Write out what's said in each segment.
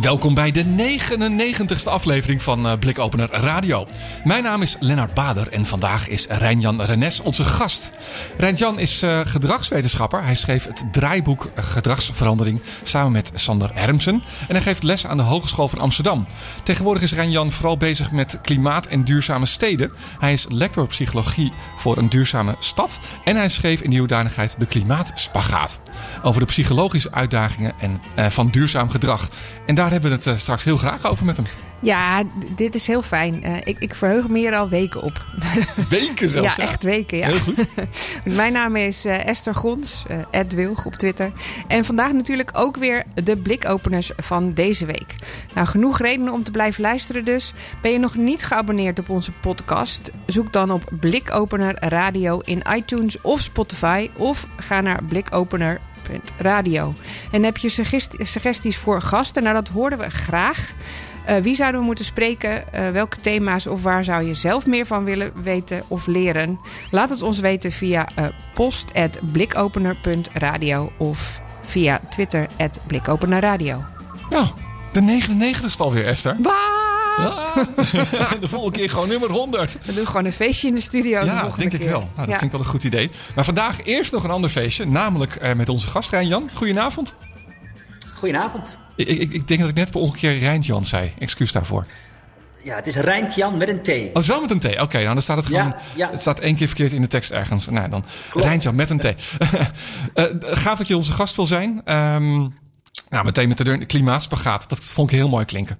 Welkom bij de 99ste aflevering van uh, Blikopener Radio. Mijn naam is Lennart Bader en vandaag is Rijnjan Renes onze gast. Rijnjan is uh, gedragswetenschapper. Hij schreef het draaiboek Gedragsverandering samen met Sander Hermsen. En hij geeft les aan de Hogeschool van Amsterdam. Tegenwoordig is Rijnjan vooral bezig met klimaat en duurzame steden. Hij is lector psychologie voor een duurzame stad. En hij schreef in die hoedanigheid de Klimaatspagaat. Over de psychologische uitdagingen en, van duurzaam gedrag. En daar hebben we het uh, straks heel graag over met hem. Ja, dit is heel fijn. Uh, ik, ik verheug me hier al weken op. Weken zelfs? Ja, echt weken. Ja. Heel goed. Mijn naam is uh, Esther Gons, uh, Wilg op Twitter. En vandaag natuurlijk ook weer de blikopeners van deze week. Nou, genoeg redenen om te blijven luisteren dus. Ben je nog niet geabonneerd op onze podcast? Zoek dan op Blikopener Radio in iTunes of Spotify. Of ga naar Radio. En heb je suggesties voor gasten? Nou, dat hoorden we graag. Uh, wie zouden we moeten spreken? Uh, welke thema's of waar zou je zelf meer van willen weten of leren? Laat het ons weten via uh, post.blikopener.radio of via Twitter blikopenerradio. Ja, de 99ste alweer, Esther. Ja, de volgende keer gewoon nummer 100. We doen gewoon een feestje in de studio. Ja, de denk keer. ik wel. Nou, dat ja. vind ik wel een goed idee. Maar vandaag eerst nog een ander feestje, namelijk uh, met onze gast Rijn-Jan. Goedenavond. Goedenavond. Ik, ik, ik, denk dat ik net per ongeveer Rijntjan zei. Excuus daarvoor. Ja, het is Rijntjan met een T. Oh, het is wel met een T. Oké, okay, nou, dan staat het gewoon... Ja, ja. Het staat één keer verkeerd in de tekst ergens. Nou, dan Rijntjan met een T. uh, gaaf dat je onze gast wil zijn. Um, nou, meteen met de klimaatspagaat. Dat vond ik heel mooi klinken.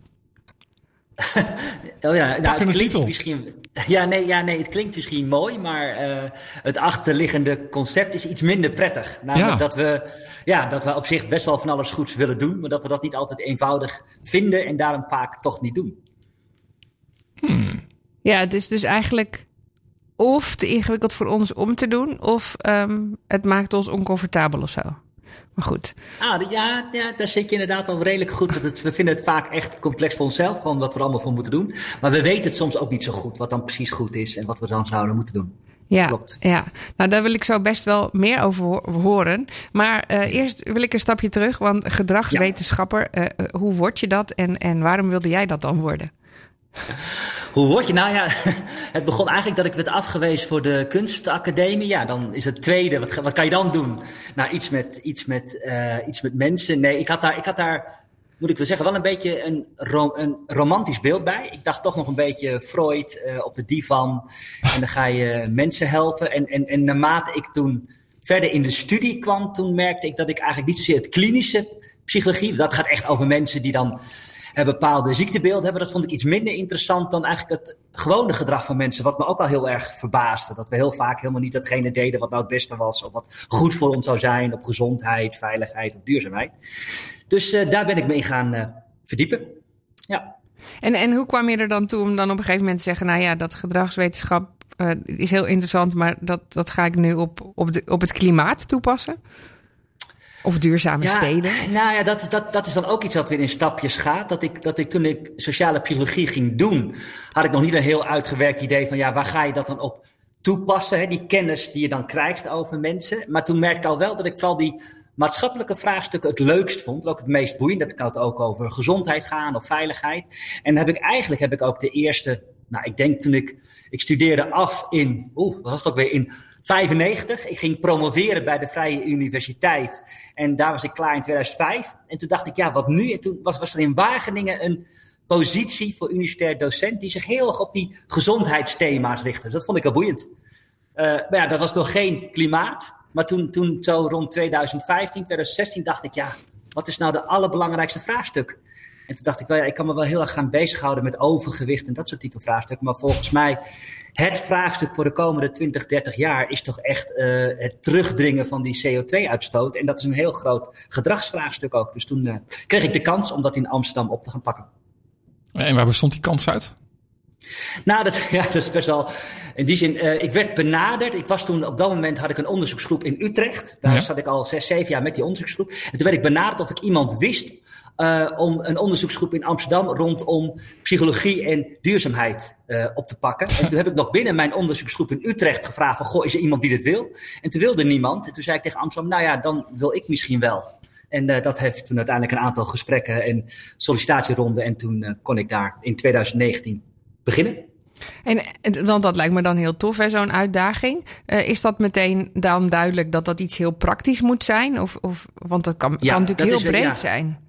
oh ja, nou, het titel. Misschien, ja, nee, ja, nee, het klinkt misschien mooi, maar uh, het achterliggende concept is iets minder prettig. Namelijk ja. dat, we, ja, dat we op zich best wel van alles goeds willen doen, maar dat we dat niet altijd eenvoudig vinden en daarom vaak toch niet doen. Hmm. Ja, het is dus eigenlijk of te ingewikkeld voor ons om te doen, of um, het maakt ons oncomfortabel of zo. Maar goed. Ah, ja, ja, daar zit je inderdaad al redelijk goed. Dat het, we vinden het vaak echt complex voor onszelf, gewoon wat we er allemaal voor moeten doen. Maar we weten het soms ook niet zo goed, wat dan precies goed is en wat we dan zouden moeten doen. Ja, Klopt. ja, nou daar wil ik zo best wel meer over horen. Maar uh, eerst wil ik een stapje terug, want gedragswetenschapper, ja. uh, hoe word je dat en, en waarom wilde jij dat dan worden? Hoe word je? Nou ja, het begon eigenlijk dat ik werd afgewezen voor de kunstacademie. Ja, dan is het tweede. Wat, wat kan je dan doen? Nou, iets met, iets met, uh, iets met mensen. Nee, ik had daar, ik had daar, moet ik wel zeggen, wel een beetje een, een romantisch beeld bij. Ik dacht toch nog een beetje Freud uh, op de divan. En dan ga je mensen helpen. En, en, en naarmate ik toen verder in de studie kwam, toen merkte ik dat ik eigenlijk niet zozeer het klinische psychologie, dat gaat echt over mensen die dan een bepaalde ziektebeeld hebben. Dat vond ik iets minder interessant dan eigenlijk het gewone gedrag van mensen. Wat me ook al heel erg verbaasde. Dat we heel vaak helemaal niet datgene deden wat nou het beste was. Of wat goed voor ons zou zijn op gezondheid, veiligheid of duurzaamheid. Dus uh, daar ben ik me in gaan uh, verdiepen. Ja. En, en hoe kwam je er dan toe om dan op een gegeven moment te zeggen... nou ja, dat gedragswetenschap is heel interessant... maar dat, dat ga ik nu op, op, de, op het klimaat toepassen? Of duurzame ja, steden? Nou ja, dat, dat, dat is dan ook iets wat weer in stapjes gaat. Dat ik, dat ik toen ik sociale psychologie ging doen, had ik nog niet een heel uitgewerkt idee van ja, waar ga je dat dan op toepassen? Hè? Die kennis die je dan krijgt over mensen. Maar toen merkte ik al wel dat ik vooral die maatschappelijke vraagstukken het leukst vond. Ook het meest boeiend. Dat kan het ook over gezondheid gaan of veiligheid. En heb ik eigenlijk heb ik ook de eerste, nou ik denk toen ik, ik studeerde af in, oeh, wat was het ook weer, in 95. Ik ging promoveren bij de Vrije Universiteit. En daar was ik klaar in 2005. En toen dacht ik, ja, wat nu? En toen was, er in Wageningen een positie voor universitair docent die zich heel erg op die gezondheidsthema's richtte. Dus dat vond ik al boeiend. Uh, maar ja, dat was nog geen klimaat. Maar toen, toen zo rond 2015, 2016 dacht ik, ja, wat is nou de allerbelangrijkste vraagstuk? En toen dacht ik wel, ja, ik kan me wel heel erg gaan bezighouden met overgewicht en dat soort type vraagstukken. Maar volgens mij, het vraagstuk voor de komende 20, 30 jaar is toch echt uh, het terugdringen van die CO2-uitstoot. En dat is een heel groot gedragsvraagstuk ook. Dus toen uh, kreeg ik de kans om dat in Amsterdam op te gaan pakken. En waar bestond die kans uit? Nou, dat, ja, dat is best wel. In die zin, uh, ik werd benaderd. Ik was toen, op dat moment had ik een onderzoeksgroep in Utrecht. Daar ja. zat ik al zes, zeven jaar met die onderzoeksgroep. En toen werd ik benaderd of ik iemand wist uh, om een onderzoeksgroep in Amsterdam rondom psychologie en duurzaamheid uh, op te pakken. En toen heb ik nog binnen mijn onderzoeksgroep in Utrecht gevraagd van, goh, is er iemand die dit wil? En toen wilde niemand. En toen zei ik tegen Amsterdam, nou ja, dan wil ik misschien wel. En uh, dat heeft toen uiteindelijk een aantal gesprekken en sollicitatieronden. En toen kon ik daar in 2019 beginnen. En dan, dat lijkt me dan heel tof, zo'n uitdaging. Uh, is dat meteen dan duidelijk dat dat iets heel praktisch moet zijn? Of, of, want dat kan, ja, kan natuurlijk heel breed ja. zijn.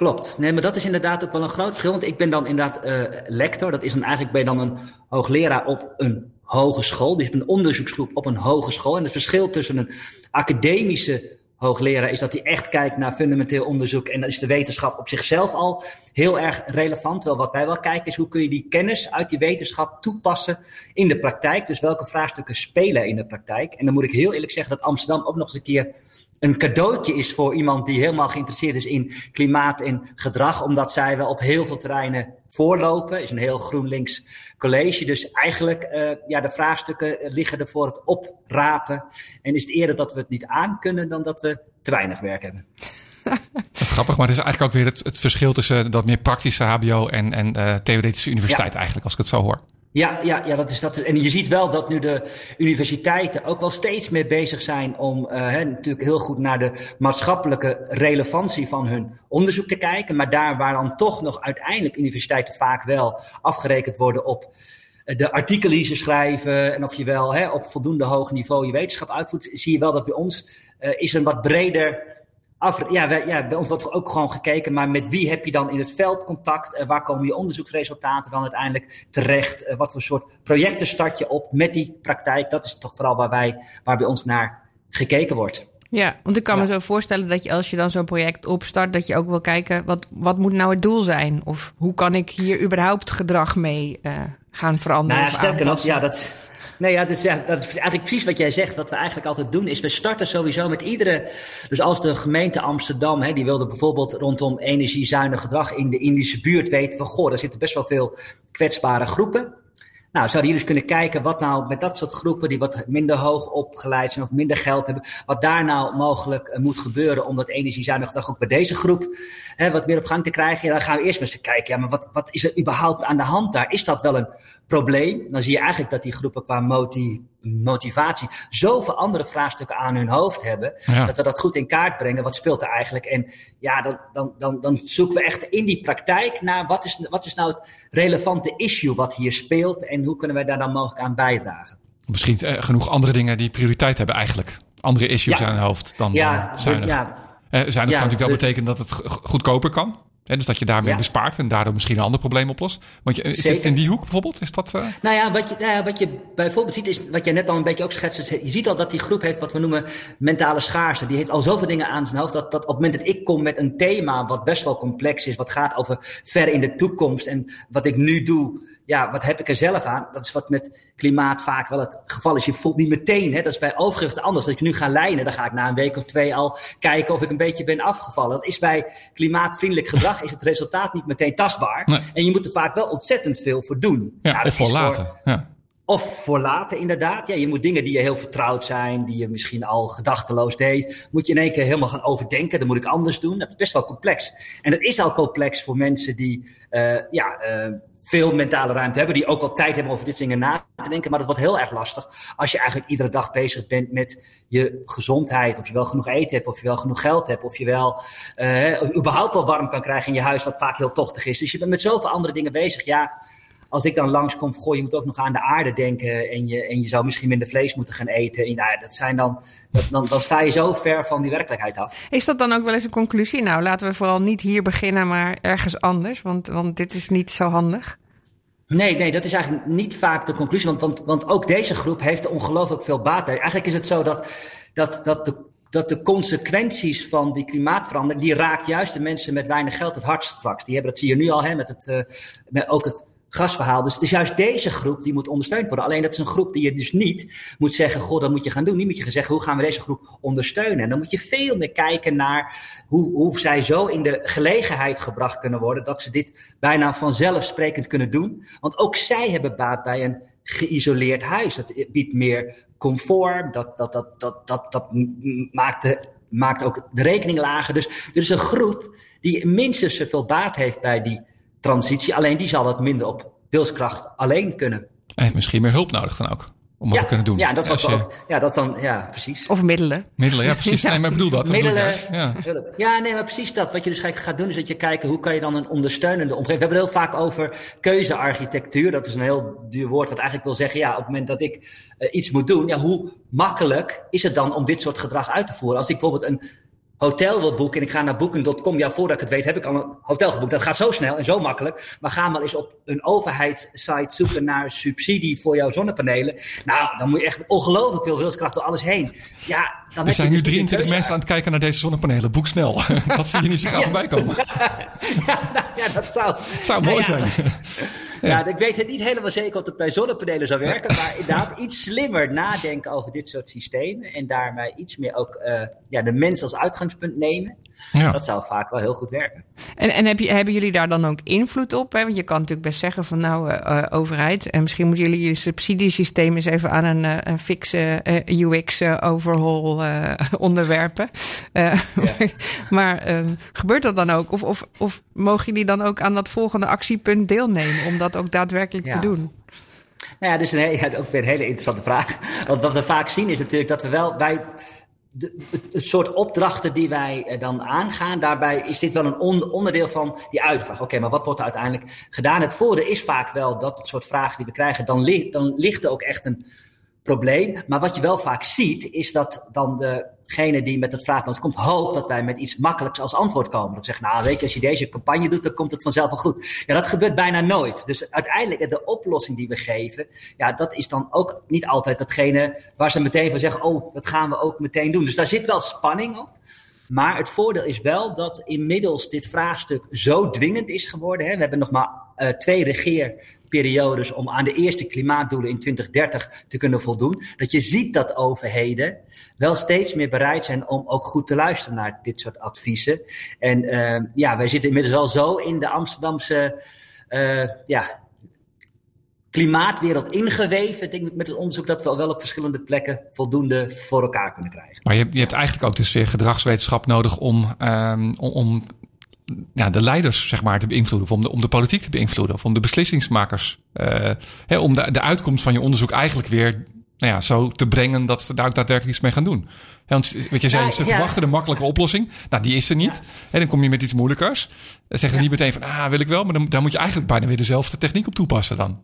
Klopt. Nee, maar dat is inderdaad ook wel een groot verschil. Want ik ben dan inderdaad uh, lector. Dat is dan eigenlijk ben je dan een hoogleraar op een hogeschool. Dus een onderzoeksgroep op een hogeschool. En het verschil tussen een academische hoogleraar is dat hij echt kijkt naar fundamenteel onderzoek. En dan is de wetenschap op zichzelf al heel erg relevant. Terwijl wat wij wel kijken is hoe kun je die kennis uit die wetenschap toepassen in de praktijk. Dus welke vraagstukken spelen in de praktijk. En dan moet ik heel eerlijk zeggen dat Amsterdam ook nog eens een keer een cadeautje is voor iemand die helemaal geïnteresseerd is in klimaat en gedrag, omdat zij wel op heel veel terreinen voorlopen. Is een heel GroenLinks college. Dus eigenlijk, uh, ja, de vraagstukken liggen er voor het oprapen. En is het eerder dat we het niet aankunnen dan dat we te weinig werk hebben. Dat is grappig, maar het is eigenlijk ook weer het, het verschil tussen dat meer praktische HBO en, en uh, theoretische universiteit, ja. eigenlijk, als ik het zo hoor. Ja, ja, ja, dat is dat. En je ziet wel dat nu de universiteiten ook wel steeds meer bezig zijn om uh, hè, natuurlijk heel goed naar de maatschappelijke relevantie van hun onderzoek te kijken. Maar daar waar dan toch nog uiteindelijk universiteiten vaak wel afgerekend worden op de artikelen die ze schrijven en of je wel hè, op voldoende hoog niveau je wetenschap uitvoert, zie je wel dat bij ons uh, is een wat breder ja, wij, ja, bij ons wordt ook gewoon gekeken, maar met wie heb je dan in het veld contact? Uh, waar komen je onderzoeksresultaten dan uiteindelijk terecht? Uh, wat voor soort projecten start je op met die praktijk? Dat is toch vooral waar, wij, waar bij ons naar gekeken wordt. Ja, want ik kan ja. me zo voorstellen dat je als je dan zo'n project opstart, dat je ook wil kijken, wat, wat moet nou het doel zijn? Of hoe kan ik hier überhaupt gedrag mee uh, gaan veranderen? Nou ja, sterker nog, ja, dat, Nee, ja, dus ja, dat is eigenlijk precies wat jij zegt. Wat we eigenlijk altijd doen, is we starten sowieso met iedere. Dus als de gemeente Amsterdam, hè, die wilde bijvoorbeeld rondom energiezuinig gedrag in de Indische buurt weten van goh, daar zitten best wel veel kwetsbare groepen. Nou, zouden jullie dus kunnen kijken wat nou met dat soort groepen die wat minder hoog opgeleid zijn of minder geld hebben, wat daar nou mogelijk uh, moet gebeuren om dat energiezuinig gedrag ook bij deze groep hè, wat meer op gang te krijgen? Ja, dan gaan we eerst eens kijken, ja, maar wat, wat is er überhaupt aan de hand daar? Is dat wel een probleem? Dan zie je eigenlijk dat die groepen qua motie, motivatie zoveel andere vraagstukken aan hun hoofd hebben, ja. dat we dat goed in kaart brengen. Wat speelt er eigenlijk? En ja, dan, dan, dan, dan zoeken we echt in die praktijk naar wat is, wat is nou het relevante issue wat hier speelt en hoe kunnen wij daar dan mogelijk aan bijdragen? Misschien uh, genoeg andere dingen die prioriteit hebben eigenlijk. Andere issues ja. aan hun hoofd dan ja, uh, zuinig. Ja, uh, zuinig kan natuurlijk wel betekenen dat het goedkoper kan. Hè, dus dat je daarmee ja. bespaart en daardoor misschien een ander probleem oplost. Want je, zit het in die hoek bijvoorbeeld? Is dat, uh... Nou ja, wat je, nou ja, wat je bijvoorbeeld ziet is, wat jij net al een beetje ook schetst, je ziet al dat die groep heeft wat we noemen mentale schaarste. Die heeft al zoveel dingen aan zijn hoofd, dat, dat op het moment dat ik kom met een thema wat best wel complex is, wat gaat over ver in de toekomst en wat ik nu doe, ja, wat heb ik er zelf aan? Dat is wat met klimaat vaak wel het geval is. Je voelt niet meteen, hè, dat is bij overgewicht anders. Als ik nu ga lijnen, dan ga ik na een week of twee al kijken of ik een beetje ben afgevallen. Dat is bij klimaatvriendelijk gedrag, is het resultaat niet meteen tastbaar. Nee. En je moet er vaak wel ontzettend veel voor doen. Ja, ja of voor later. Voor, ja. Of voor later, inderdaad. Ja, je moet dingen die je heel vertrouwd zijn, die je misschien al gedachteloos deed, moet je in één keer helemaal gaan overdenken. Dat moet ik anders doen. Dat is best wel complex. En dat is al complex voor mensen die, uh, ja, uh, veel mentale ruimte hebben, die ook wel tijd hebben over dit dingen na te denken. Maar dat wordt heel erg lastig als je eigenlijk iedere dag bezig bent met je gezondheid. Of je wel genoeg eten hebt, of je wel genoeg geld hebt, of je wel uh, überhaupt wel warm kan krijgen in je huis, wat vaak heel tochtig is. Dus je bent met zoveel andere dingen bezig. Ja, als ik dan langskom, goh, je moet ook nog aan de aarde denken. En je, en je zou misschien minder vlees moeten gaan eten. En, nou, dat zijn dan, dat, dan, dan sta je zo ver van die werkelijkheid af. Is dat dan ook wel eens een conclusie? Nou, laten we vooral niet hier beginnen, maar ergens anders. Want, want dit is niet zo handig. Nee, nee, dat is eigenlijk niet vaak de conclusie. Want, want, want ook deze groep heeft er ongelooflijk veel baat bij. Eigenlijk is het zo dat, dat, dat de dat de consequenties van die klimaatverandering, die raakt juist de mensen met weinig geld het hardst straks. Die hebben, dat zie je nu al, hè, met het, uh, met ook het gasverhaal. Dus het is juist deze groep die moet ondersteund worden. Alleen dat is een groep die je dus niet moet zeggen, goh, dat moet je gaan doen. Niet moet je zeggen, hoe gaan we deze groep ondersteunen? En dan moet je veel meer kijken naar hoe, hoe zij zo in de gelegenheid gebracht kunnen worden, dat ze dit bijna vanzelfsprekend kunnen doen. Want ook zij hebben baat bij een geïsoleerd huis. Dat biedt meer comfort, dat, dat, dat, dat, dat, dat maakt, de, maakt ook de rekening lager. Dus er is een groep die minstens zoveel baat heeft bij die transitie. Alleen die zal het minder op wilskracht alleen kunnen. En heeft misschien meer hulp nodig dan ook. Om wat te kunnen doen. Ja, dat is je... ook, ja, dat dan, ja, precies. Of middelen. Middelen, ja, precies. Nee, maar ik bedoel dat. middelen. ja. ja, nee, maar precies dat. Wat je dus gaat doen, is dat je kijkt hoe kan je dan een ondersteunende omgeving. We hebben het heel vaak over keuzearchitectuur. Dat is een heel duur woord, wat eigenlijk wil zeggen, ja, op het moment dat ik uh, iets moet doen, ja, hoe makkelijk is het dan om dit soort gedrag uit te voeren? Als ik bijvoorbeeld een hotel wil boeken en ik ga naar booking.com, ja, voordat ik het weet heb ik al een hotel geboekt. Dat gaat zo snel en zo makkelijk. Maar ga maar eens op een overheidssite zoeken naar subsidie voor jouw zonnepanelen. Nou, dan moet je echt ongelooflijk veel wilskracht door alles heen. Ja, dan er zijn nu 23 dus mensen aan het kijken naar deze zonnepanelen. Boek snel. dat zie je niet zo gauw voorbij komen. ja, dat zou... zou mooi zijn. Ja. ik weet het niet helemaal zeker of het bij zonnepanelen zou werken. Maar inderdaad, iets slimmer nadenken over dit soort systemen. En daarmee iets meer ook uh, ja, de mens als uitgangspunt nemen. Ja. Dat zou vaak wel heel goed werken. En, en heb je, hebben jullie daar dan ook invloed op? Hè? Want je kan natuurlijk best zeggen van nou, uh, overheid, en misschien moeten jullie je subsidiesysteem eens even aan een, uh, een fixe UX-overhaul onderwerpen. Ja. maar gebeurt dat dan ook? Of, of, of mogen jullie dan ook aan dat volgende actiepunt deelnemen om dat ook daadwerkelijk ja. te doen? Nou ja, dus een, ja, ook weer een hele interessante vraag. Want wat we vaak zien is natuurlijk dat we wel, wij de, het, soort opdrachten die wij eh, dan aangaan, daarbij is dit wel een onderdeel van die uitvraag. Oké, maar wat wordt er uiteindelijk gedaan? Het voordeel is vaak wel dat het soort vragen die we krijgen, dan, li dan ligt er ook echt een probleem. Maar wat je wel vaak ziet, is dat dan degene die met het vraagpunt komt, hoopt dat wij met iets makkelijks als antwoord komen. Dat zeggen, nou weet je, als je deze campagne doet, dan komt het vanzelf wel goed. Ja, dat gebeurt bijna nooit. Dus uiteindelijk, de oplossing die we geven, ja, dat is dan ook niet altijd datgene waar ze meteen van zeggen, oh, dat gaan we ook meteen doen. Dus daar zit wel spanning op. Maar het voordeel is wel dat inmiddels dit vraagstuk zo dwingend is geworden. Hè. We hebben nog maar uh, twee regeerperiodes om aan de eerste klimaatdoelen in 2030 te kunnen voldoen. Dat je ziet dat overheden wel steeds meer bereid zijn om ook goed te luisteren naar dit soort adviezen. En uh, ja, wij zitten inmiddels wel zo in de Amsterdamse uh, ja, klimaatwereld ingeweven. Ik denk met het onderzoek dat we al wel op verschillende plekken voldoende voor elkaar kunnen krijgen. Maar je, je hebt eigenlijk ook dus weer gedragswetenschap nodig om, um, om ja, de leiders zeg maar, te beïnvloeden. Of om de, om de politiek te beïnvloeden. Of om de beslissingsmakers. Uh, hè, om de, de uitkomst van je onderzoek eigenlijk weer nou ja, zo te brengen dat ze daar ook daadwerkelijk iets mee gaan doen. want wat je zei, ja, ze verwachten de makkelijke oplossing. Nou, die is er niet. En dan kom je met iets moeilijkers. Dan zeggen ze niet meteen van, ah, wil ik wel. Maar dan, dan moet je eigenlijk bijna weer dezelfde techniek op toepassen dan.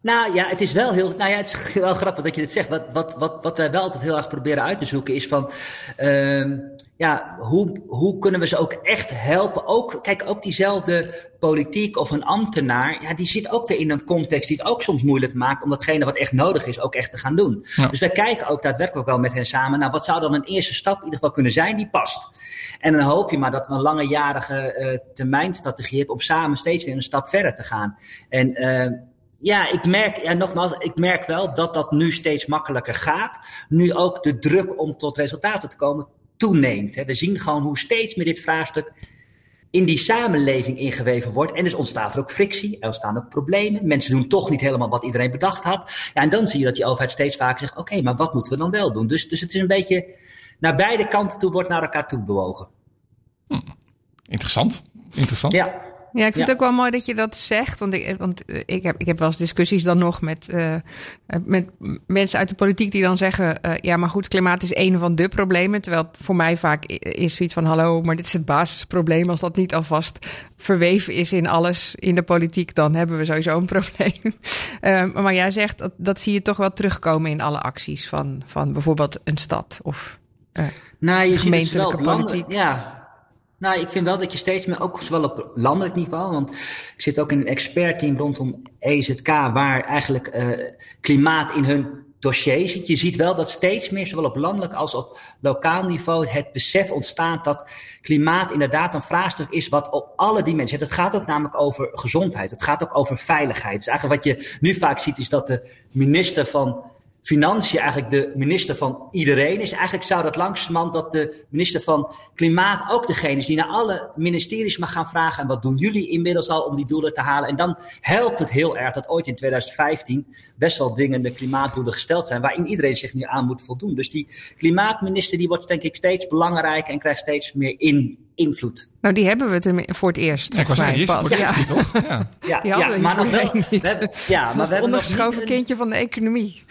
Nou ja, het is wel heel. Nou ja, het is wel grappig dat je dit zegt. Wat, wat, wat, wat wij wel altijd heel erg proberen uit te zoeken is van. Uh, ja, hoe, hoe kunnen we ze ook echt helpen? Ook, kijk, ook diezelfde politiek of een ambtenaar, ja, die zit ook weer in een context die het ook soms moeilijk maakt om datgene wat echt nodig is ook echt te gaan doen. Dus wij kijken ook daadwerkelijk wel met hen samen naar wat zou dan een eerste stap in ieder geval kunnen zijn die past. En dan hoop je maar dat we een langejarige uh, termijnstrategie hebben om samen steeds weer een stap verder te gaan. En uh, ja, ik merk, ja, nogmaals, ik merk wel dat dat nu steeds makkelijker gaat. Nu ook de druk om tot resultaten te komen toeneemt. We zien gewoon hoe steeds meer dit vraagstuk in die samenleving ingeweven wordt. En dus ontstaat er ook frictie, er ontstaan ook problemen. Mensen doen toch niet helemaal wat iedereen bedacht had. Ja, en dan zie je dat die overheid steeds vaker zegt: oké, maar wat moeten we dan wel doen? Dus, dus het is een beetje naar beide kanten toe wordt naar elkaar toe bewogen. Hm. Interessant. Interessant. Ja. Ja, ik vind het ook wel mooi dat je dat zegt. Want ik, want eh, ik, heb, ik heb wel eens discussies dan nog met, uh, met mensen uit de politiek die dan zeggen: uh, ja, maar goed, klimaat is een van de problemen. Terwijl het voor mij vaak is zoiets van: hallo, maar dit is het basisprobleem. Als dat niet alvast verweven is in alles in de politiek, dan hebben we sowieso een probleem. uh, maar jij zegt dat, dat zie je toch wel terugkomen in alle acties van, van bijvoorbeeld een stad of nou, je gemeentelijke ziet het politiek. ja, nou, ik vind wel dat je steeds meer, ook zowel op landelijk niveau, want ik zit ook in een expertteam rondom EZK, waar eigenlijk uh, klimaat in hun dossier ziet. Je ziet wel dat steeds meer, zowel op landelijk als op lokaal niveau, het besef ontstaat dat klimaat inderdaad een vraagstuk is wat op alle dimensies. Het gaat ook namelijk over gezondheid. Het gaat ook over veiligheid. Dus eigenlijk wat je nu vaak ziet, is dat de minister van Financiën eigenlijk de minister van iedereen is. Eigenlijk zou dat langzamerhand dat de minister van Klimaat ook degene is die naar alle ministeries mag gaan vragen. En wat doen jullie inmiddels al om die doelen te halen? En dan helpt het heel erg dat ooit in 2015 best wel dwingende klimaatdoelen gesteld zijn. Waarin iedereen zich nu aan moet voldoen. Dus die klimaatminister die wordt denk ik steeds belangrijker en krijgt steeds meer in, invloed. Nou, die hebben we het voor het eerst. Ja, ik was die is voor het eerst niet, toch? Ja. Ja, we maar nog wel. hiervoor niet. We hebben, ja, maar we hebben nog niet kindje van de economie.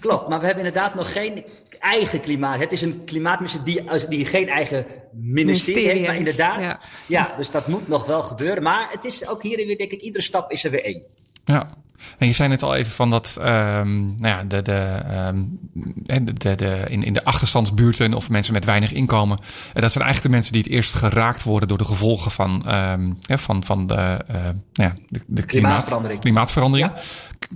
Klopt, maar we hebben inderdaad nog geen eigen klimaat. Het is een klimaatminister die, als- die geen eigen ministerie Ministerie heeft, maar inderdaad. ja. Ja. dus dat moet nog wel gebeuren. Maar het is ook hierin weer, denk ik, iedere stap is er weer één. Ja. En je zei net al even van dat ehm, nou ja, de, de, ehm, de, de, de, in, in de achterstandsbuurten of mensen met weinig inkomen, eh, dat zijn eigenlijk de mensen die het eerst geraakt worden door de gevolgen van, ehm, van, van de, eh, nou ja, de, de klimaat, Klimaatverandering. klimaatverandering. Ja.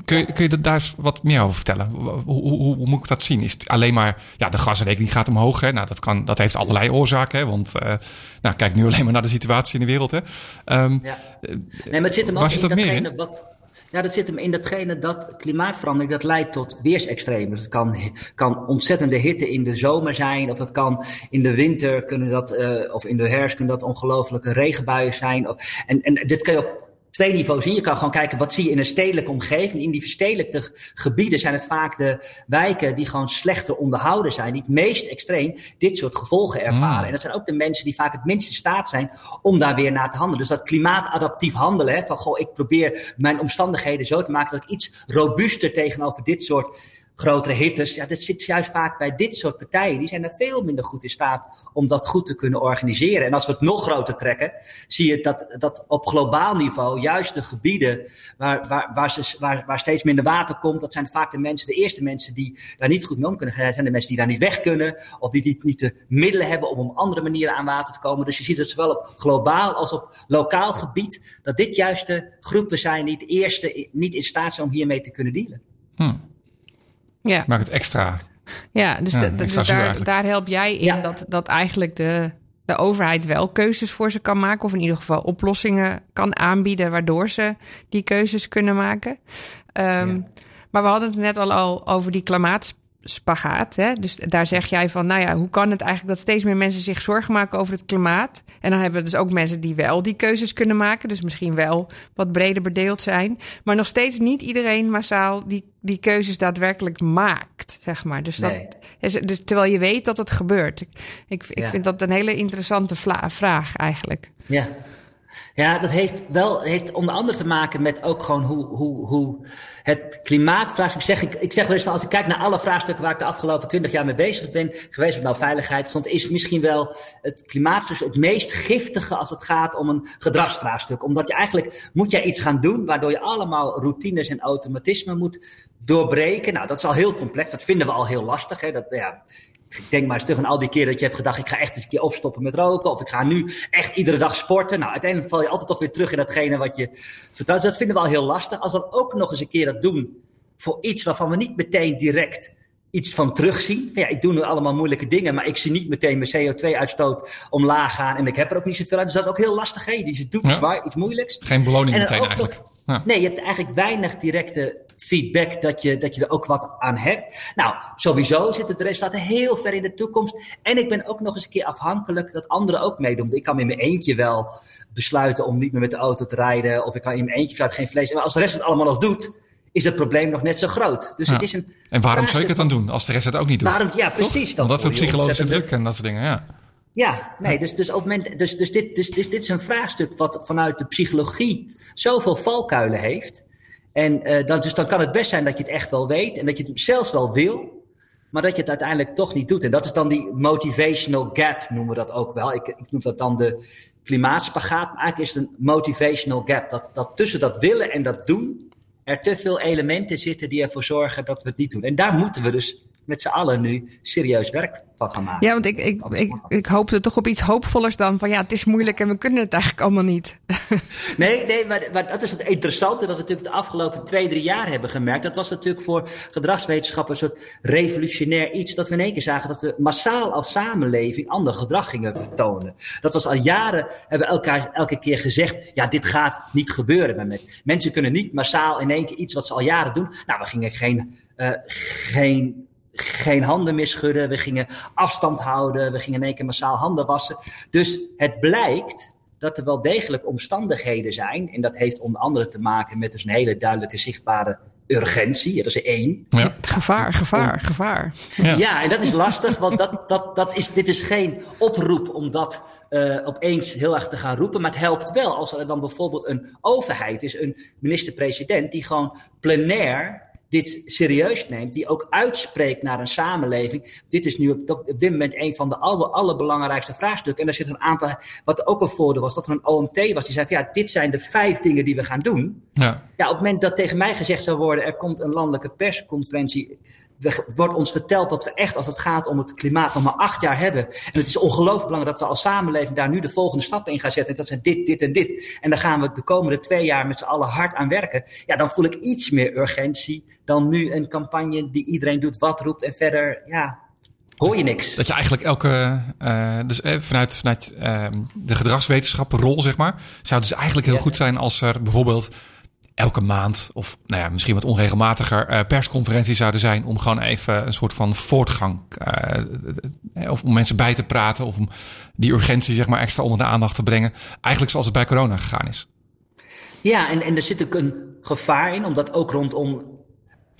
Kun je, kun je daar eens wat meer over vertellen? Hoe, hoe, hoe, moet ik dat zien? Is het alleen maar, ja, de gasrekening gaat omhoog. Hè? Nou, dat, kan, dat heeft allerlei oorzaken. Hè? Want, eh, nou, kijk nu alleen maar naar de situatie in de wereld. Hè? Ja. Nee, maar het zit hem ook zit in datgene wat. Ja, dat zit hem in datgene dat klimaatverandering dat leidt tot weersextremen. Dus het kan, kan ontzettende hitte in de zomer zijn, of dat kan in de winter kunnen dat, eh, of in de herfst kunnen dat ongelofelijke regenbuien zijn. Of- En, en dit kan je op twee niveaus zien. Je kan gewoon kijken wat zie je in een stedelijke omgeving. In die verstedelijkte gebieden zijn het vaak de wijken die gewoon slechter onderhouden zijn, die het meest extreem dit soort gevolgen ervaren. Mm. En dat zijn ook de mensen die vaak het minst in staat zijn om daar weer naar te handelen. Dus dat klimaatadaptief handelen, hè, van goh, ik probeer mijn omstandigheden zo te maken dat ik iets robuuster tegenover dit soort grotere hittes. Ja, dat zit juist vaak bij dit soort partijen. Die zijn er veel minder goed in staat om dat goed te kunnen organiseren. En als we het nog groter trekken, zie je dat, dat op globaal niveau juist de gebieden waar, waar, waar, ze, waar, waar steeds minder water komt, dat zijn vaak de mensen, de eerste mensen die daar niet goed mee om kunnen gaan. Dat zijn de mensen die daar niet weg kunnen, of die, die niet de middelen hebben om op andere manieren aan water te komen. Dus je ziet het zowel op globaal als op lokaal gebied, dat dit juist de groepen zijn die het eerste niet in staat zijn om hiermee te kunnen dealen. Ja, maak het extra. ja dus, Ja, de- de- extra dus daar, daar help jij in Ja. dat, dat eigenlijk de, de overheid wel keuzes voor ze kan maken. Of in ieder geval oplossingen kan aanbieden waardoor ze die keuzes kunnen maken. Ehm, Maar we hadden het net al, al over die klimaatspagaat. Hè? Dus daar zeg jij van, nou ja, hoe kan het eigenlijk dat steeds meer mensen zich zorgen maken over het klimaat? En dan hebben we dus ook mensen die wel die keuzes kunnen maken. Dus misschien wel wat breder bedeeld zijn. Maar nog steeds niet iedereen massaal die, die keuzes daadwerkelijk maakt, zeg maar. Dus, dat, Nee. dus terwijl je weet dat het gebeurt. Ik, ik, ik Ja. vind dat een hele interessante vraag eigenlijk. Ja. Ja, dat heeft wel heeft onder andere te maken met ook gewoon hoe, hoe, hoe het klimaatvraagstuk. Zeg, ik, ik zeg wel eens van als ik kijk naar alle vraagstukken waar ik de afgelopen twintig jaar mee bezig ben geweest, of nou veiligheid stond, is misschien wel het klimaatvraagstuk het meest giftige als het gaat om een gedragsvraagstuk. Omdat je eigenlijk moet jij iets gaan doen waardoor je allemaal routines en automatismen moet doorbreken. Nou, dat is al heel complex. Dat vinden we al heel lastig. Hè? Dat, ja, denk maar eens terug aan al die keer dat je hebt gedacht, ik ga echt eens een keer opstoppen met roken. Of ik ga nu echt iedere dag sporten. Nou, uiteindelijk val je altijd toch weer terug in datgene wat je vertrouwt. Dus dat vinden we al heel lastig. Als we dan ook nog eens een keer dat doen voor iets waarvan we niet meteen direct iets van terugzien. Van ja, ik doe nu allemaal moeilijke dingen, maar ik zie niet meteen mijn CO2-uitstoot omlaag gaan. En ik heb er ook niet zoveel uit. Dus dat is ook heel lastig. Hè? Dus je doet Ja. iets, waar, iets moeilijks. Geen beloning meteen eigenlijk. nog- Ja. Nee, je hebt eigenlijk weinig directe feedback dat je, dat je er ook wat aan hebt. Nou, sowieso zit het resultaat heel ver in de toekomst. En ik ben ook nog eens een keer afhankelijk dat anderen ook meedoen. Ik kan in mijn eentje wel besluiten om niet meer met de auto te rijden. Of ik kan in mijn eentje besluiten geen vlees. Maar als de rest het allemaal nog doet, is het probleem nog net zo groot. Dus Ja. het is een En waarom zou ik het dan doen als de rest het ook niet doet? Waarom, ja, Toch? precies. Dan Omdat ze psychologische druk en dat soort dingen, ja. Ja, nee, dus, dus, op het moment, dus, dus, dit, dus, dus dit is een vraagstuk wat vanuit de psychologie zoveel valkuilen heeft. En eh, dan, dus dan kan het best zijn dat je het echt wel weet en dat je het zelfs wel wil, maar dat je het uiteindelijk toch niet doet. En dat is dan die motivational gap, noemen we dat ook wel. Ik, ik noem dat dan de klimaatspagaat, maar eigenlijk is het een motivational gap. Dat, dat tussen dat willen en dat doen er te veel elementen zitten die ervoor zorgen dat we het niet doen. En daar moeten we dus met z'n allen nu serieus werk van gaan maken. Ja, want ik, ik, ik, ik hoopte toch op iets hoopvollers dan van ja, het is moeilijk en we kunnen het eigenlijk allemaal niet. nee, nee maar, maar, dat is het interessante dat we natuurlijk de afgelopen twee, drie jaar hebben gemerkt. Dat was natuurlijk voor gedragswetenschappers een soort revolutionair iets. Dat we in één keer zagen dat we massaal als samenleving ander gedrag gingen vertonen. Dat was al jaren, hebben we elkaar elke keer gezegd, ja, dit gaat niet gebeuren. Met. Mensen kunnen niet massaal in één keer iets wat ze al jaren doen. Nou, we gingen geen, uh, geen geen handen meer schudden. We gingen afstand houden. We gingen in één keer massaal handen wassen. Dus het blijkt dat er wel degelijk omstandigheden zijn. En dat heeft onder andere te maken met dus een hele duidelijke zichtbare urgentie. Dat is één. Ja. Gevaar, gevaar, gevaar. Ja. ja. en dat is lastig, want dat, dat, dat is, dit is geen oproep om dat uh, opeens heel erg te gaan roepen. Maar het helpt wel als er dan bijvoorbeeld een overheid is, een minister-president, die gewoon plenair dit serieus neemt, die ook uitspreekt naar een samenleving. Dit is nu op, op dit moment een van de aller, allerbelangrijkste vraagstukken. En daar zit een aantal, wat ook een voordeel was, dat er een OMT was die zei: van, ja, dit zijn de vijf dingen die we gaan doen. Ja. ja, op het moment dat tegen mij gezegd zou worden: er komt een landelijke persconferentie wordt ons verteld dat we echt, als het gaat om het klimaat, nog maar acht jaar hebben. En het is ongelooflijk belangrijk dat we als samenleving daar nu de volgende stappen in gaan zetten. En dat zijn dit, dit en dit. En daar gaan we de komende twee jaar met z'n allen hard aan werken. Ja, dan voel ik iets meer urgentie dan nu een campagne die iedereen doet wat roept en verder, ja, hoor je niks. Dat je eigenlijk elke, uh, dus eh, vanuit, vanuit uh, de gedragswetenschappen rol, zeg maar, zou het dus eigenlijk heel goed zijn als er bijvoorbeeld elke maand of nou ja, misschien wat onregelmatiger uh, persconferentie zouden zijn om gewoon even een soort van voortgang uh, of om mensen bij te praten of om die urgentie zeg maar extra onder de aandacht te brengen. Eigenlijk zoals het bij corona gegaan is. Ja, en, en er zit ook een gevaar in, omdat ook rondom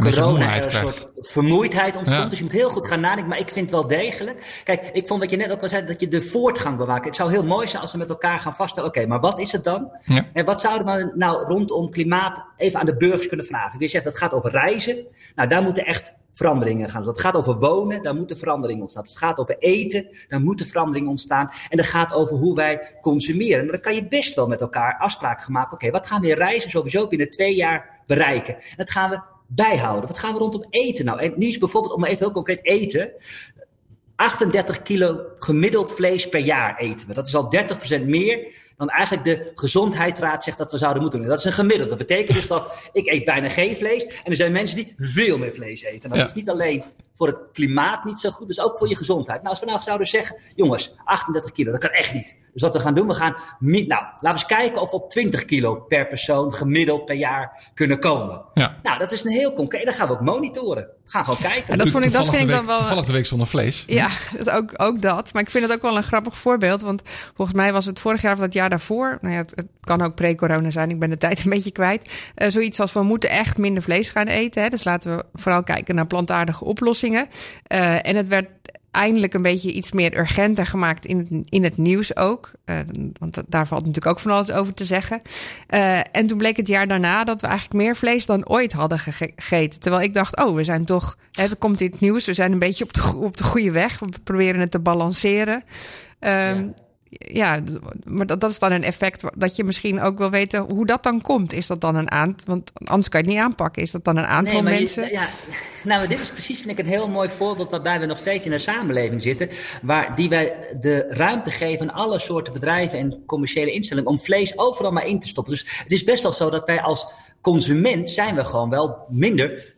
corona een soort vermoeidheid ontstond. Dus je moet heel goed gaan nadenken. Maar ik vind wel degelijk. Kijk, ik vond wat je net ook al zei, dat je de voortgang bewaakt. Het zou heel mooi zijn als we met elkaar gaan vaststellen. Oké, maar wat is het dan? Ja. En wat zouden we nou rondom klimaat even aan de burgers kunnen vragen? Je zegt dat gaat over reizen. Nou, daar moeten echt veranderingen gaan. Dus dat gaat over wonen, daar moeten veranderingen ontstaan. Het gaat over eten, daar moeten veranderingen ontstaan. En dat gaat over hoe wij consumeren. Maar dan kan je best wel met elkaar afspraken gaan maken. Oké, wat gaan we in reizen sowieso binnen twee jaar bereiken? En dat gaan we bijhouden? Wat gaan we rondom eten nou? En nu is bijvoorbeeld, om even heel concreet eten. 38 kilo gemiddeld vlees per jaar eten we. Dat is al 30% meer dan eigenlijk de gezondheidsraad zegt dat we zouden moeten doen. Dat is een gemiddelde. Dat betekent dus dat ik eet bijna geen vlees. En er zijn mensen die veel meer vlees eten. Dat is niet alleen voor het klimaat niet zo goed, dus ook voor je gezondheid. Nou, als we nou zouden zeggen, jongens, 38 kilo, dat kan echt niet. Dus wat we gaan doen, we gaan, nou, laten we eens kijken of we op 20 kilo per persoon gemiddeld per jaar kunnen komen. Ja. Nou, dat is een heel concreet, dan gaan we ook monitoren. We gaan gewoon kijken. En dat, vond ik, dat vind ik dan wel... Toevallig de week zonder vlees. Ja, dus ook, ook dat. Maar ik vind het ook wel een grappig voorbeeld, want volgens mij was het vorig jaar of dat jaar daarvoor, nou ja, het, kan ook pre-corona zijn, ik ben de tijd een beetje kwijt, uh, zoiets als we moeten echt minder vlees gaan eten. Hè? Dus laten we vooral kijken naar plantaardige oplossingen. Uh, en het werd eindelijk een beetje iets meer urgenter gemaakt in in het nieuws ook. Uh, want daar valt natuurlijk ook van alles over te zeggen. Uh, en toen bleek het jaar daarna dat we eigenlijk meer vlees dan ooit hadden gegeten. Terwijl ik dacht, oh, we zijn toch, het komt in het nieuws, we zijn een beetje op de, op de goede weg. We proberen het te balanceren. Ja, maar dat, dat is dan een effect dat je misschien ook wil weten hoe dat dan komt. Is dat dan een aantal, want anders kan je het niet aanpakken. Is dat dan een aantal mensen? ja, nou, dit is precies, vind ik, een heel mooi voorbeeld waarbij we nog steeds in een samenleving zitten. Waar die wij de ruimte geven aan alle soorten bedrijven en commerciële instellingen om vlees overal maar in te stoppen. Dus het is best wel zo dat wij als consument zijn we gewoon wel minder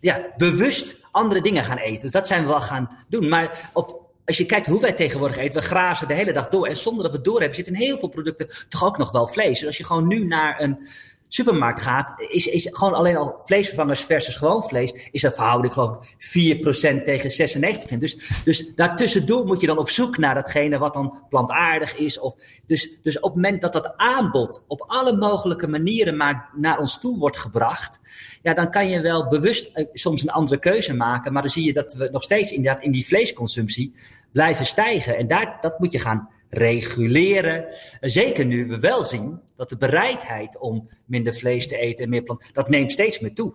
ja, bewust andere dingen gaan eten. Dus dat zijn we wel gaan doen. Maar op als je kijkt hoe wij tegenwoordig eten, we grazen de hele dag door. En zonder dat we het doorhebben, zitten heel veel producten toch ook nog wel vlees. Dus als je gewoon nu naar een supermarkt gaat, is, is gewoon alleen al vleesvervangers versus gewoon vlees, is dat verhouding geloof ik 4% tegen 96%. Dus, dus daartussendoor moet je dan op zoek naar datgene wat dan plantaardig is. Of, dus, dus op het moment dat dat aanbod op alle mogelijke manieren naar ons toe wordt gebracht, ja, dan kan je wel bewust eh, soms een andere keuze maken. Maar dan zie je dat we nog steeds inderdaad in die vleesconsumptie blijven stijgen. En daar, dat moet je gaan reguleren. Zeker nu we wel zien dat de bereidheid om minder vlees te eten en meer plant, dat neemt steeds meer toe.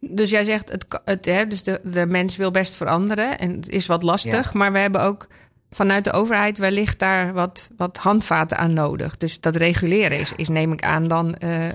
Dus jij zegt, het, het, hè, dus de, de mens wil best veranderen en het is wat lastig, maar we hebben ook vanuit de overheid wellicht daar wat, wat handvaten aan nodig. Dus dat reguleren is, is neem ik aan, dan uh,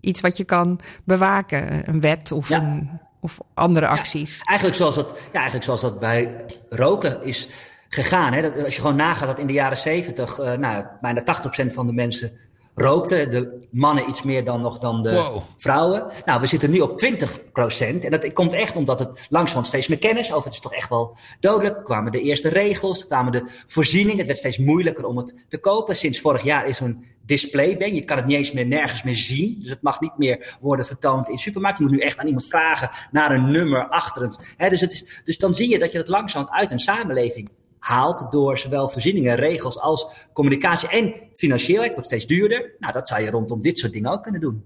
iets wat je kan bewaken. Een wet of ja. een Of andere acties? eigenlijk, zoals dat, ja, eigenlijk zoals dat bij roken is gegaan. Hè? Dat, als je gewoon nagaat dat in de jaren zeventig, uh, nou, bijna 80% van de mensen rookten. De mannen iets meer dan nog dan de Wow. vrouwen. Nou, we zitten nu op 20%. En dat komt echt omdat het langzamerhand steeds meer kennis over. Het is toch echt wel dodelijk. kwamen de eerste regels, kwamen de voorzieningen. Het werd steeds moeilijker om het te kopen. Sinds vorig jaar is een displayban. Je kan het niet eens meer nergens meer zien. Dus het mag niet meer worden vertoond in supermarkten. Je moet nu echt aan iemand vragen naar een nummer achter hem. Hè, dus, het is, dus dan zie je dat je het langzamerhand uit een samenleving haalt door zowel voorzieningen, regels als communicatie en financieel. Het wordt steeds duurder. Nou, dat zou je rondom dit soort dingen ook kunnen doen.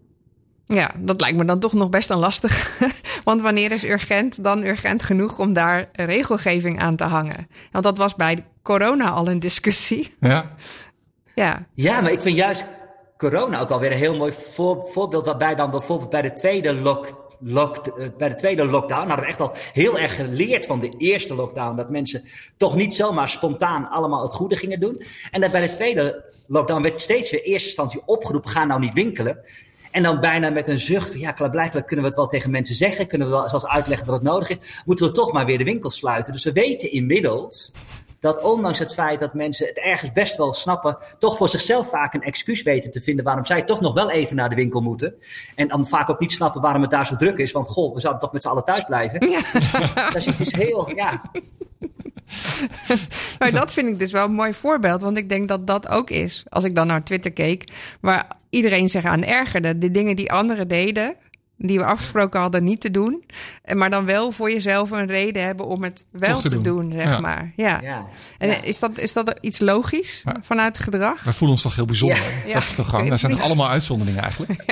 Ja, dat lijkt me dan toch nog best een lastig. Want wanneer is urgent dan urgent genoeg om daar regelgeving aan te hangen? Want dat was bij corona al een discussie. Ja. Ja, Ja, maar ik vind juist corona ook wel weer een heel mooi voor, voorbeeld. Waarbij dan bijvoorbeeld bij de tweede lock, lock, eh, bij de tweede lockdown hadden we echt al heel erg geleerd van de eerste lockdown. Dat mensen toch niet zomaar spontaan allemaal het goede gingen doen. En dat bij de tweede lockdown werd steeds weer eerste instantie opgeroepen: ga nou niet winkelen. En dan bijna met een zucht van ja, blijkbaar kunnen we het wel tegen mensen zeggen. Kunnen we wel zelfs uitleggen dat het nodig is. Moeten we toch maar weer de winkels sluiten. Dus we weten inmiddels dat ondanks het feit dat mensen het ergens best wel snappen, toch voor zichzelf vaak een excuus weten te vinden waarom zij toch nog wel even naar de winkel moeten. En dan vaak ook niet snappen waarom het daar zo druk is. Want goh, we zouden toch met z'n allen thuis blijven. Ja. Dat is dus heel, ja. maar dat vind ik dus wel een mooi voorbeeld. Want ik denk dat dat ook is. Als ik dan naar Twitter keek, waar iedereen zich aan ergerde. De dingen die anderen deden, die we afgesproken hadden niet te doen. En Maar dan wel voor jezelf een reden hebben om het wel Toch te te, doen. doen. zeg Ja. maar. Ja. ja. En Ja. Is, dat, is dat iets logisch Ja. vanuit gedrag? Wij voelen ons toch heel bijzonder. Ja. Dat is toch gewoon. Dat zijn toch allemaal uitzonderingen eigenlijk.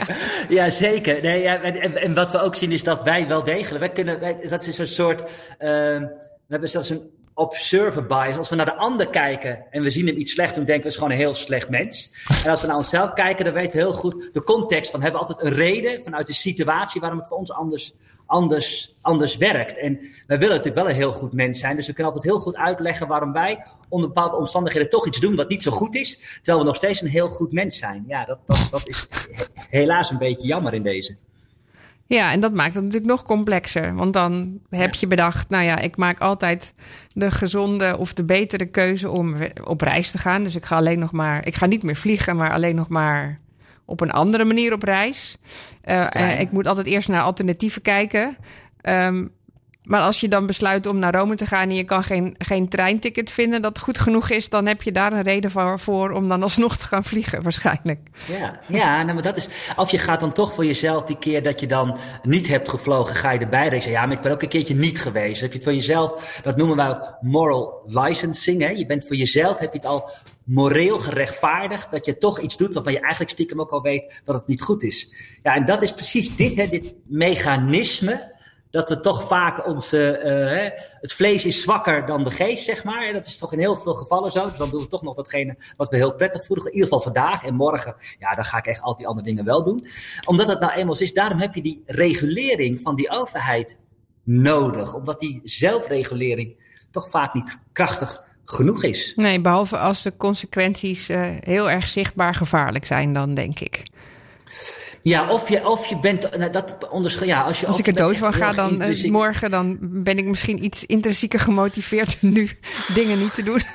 Ja, zeker. Nee, ja, en, en, en wat we ook zien is dat wij wel degelijk, wij kunnen, wij, dat is een soort, ehm, we hebben zelfs een observer bias. Als we naar de ander kijken en we zien hem iets slecht doen, denken we is gewoon een heel slecht mens. En als we naar onszelf kijken, dan weten we heel goed de context van, hebben we altijd een reden vanuit de situatie waarom het voor ons anders, anders, anders werkt. En wij willen natuurlijk wel een heel goed mens zijn, dus we kunnen altijd heel goed uitleggen waarom wij onder bepaalde omstandigheden toch iets doen wat niet zo goed is, terwijl we nog steeds een heel goed mens zijn. Ja, dat, dat, dat is he- helaas een beetje jammer in deze. Ja, en dat maakt het natuurlijk nog complexer. Want dan heb je bedacht, nou ja, ik maak altijd de gezonde of de betere keuze om op reis te gaan. Dus ik ga alleen nog maar, ik ga niet meer vliegen, maar alleen nog maar op een andere manier op reis. Eh, eh, ik moet altijd eerst naar alternatieven kijken. Ehm, maar als je dan besluit om naar Rome te gaan en je kan geen, geen treinticket vinden dat goed genoeg is, dan heb je daar een reden voor, om dan alsnog te gaan vliegen, waarschijnlijk. Ja, ja nou, maar dat is. Of je gaat dan toch voor jezelf die keer dat je dan niet hebt gevlogen, ga je erbij rekenen. Ja, maar ik ben ook een keertje niet geweest. Heb je het voor jezelf, dat noemen wij ook moral licensing. Hè? Je bent voor jezelf, heb je het al moreel gerechtvaardigd dat je toch iets doet waarvan je eigenlijk stiekem ook al weet dat het niet goed is. Ja, en dat is precies dit, hè, dit mechanisme. Dat we toch vaak onze. eh, hè, het vlees is zwakker dan de geest, zeg maar. En dat is toch in heel veel gevallen zo. Dus dan doen we toch nog datgene wat we heel prettig voelen. In ieder geval vandaag en morgen. Ja, dan ga ik echt al die andere dingen wel doen. Omdat het nou eenmaal is. Daarom heb je die regulering van die overheid nodig. Omdat die zelfregulering toch vaak niet krachtig genoeg is. Nee, behalve als de consequenties eh, heel erg zichtbaar gevaarlijk zijn, dan denk ik. Ja, of je, of je bent. Nou, dat onderscheid. Ja, als je, Als ik er dood van ga, dan eh, intrinsiek- morgen, dan ben ik misschien iets intrinsieker gemotiveerd nu dingen niet te doen.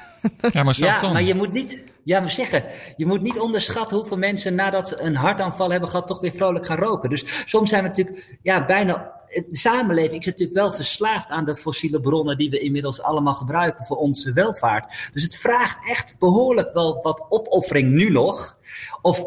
Ja, maar zelfs Ja, dan. maar je moet niet. Ja, maar zeggen, je moet niet onderschatten hoeveel mensen nadat ze een hartaanval hebben gehad, toch weer vrolijk gaan roken. Dus soms zijn we natuurlijk, ja, bijna. De samenleving is natuurlijk wel verslaafd aan de fossiele bronnen die we inmiddels allemaal gebruiken voor onze welvaart. Dus het vraagt echt behoorlijk wel wat opoffering nu nog. Of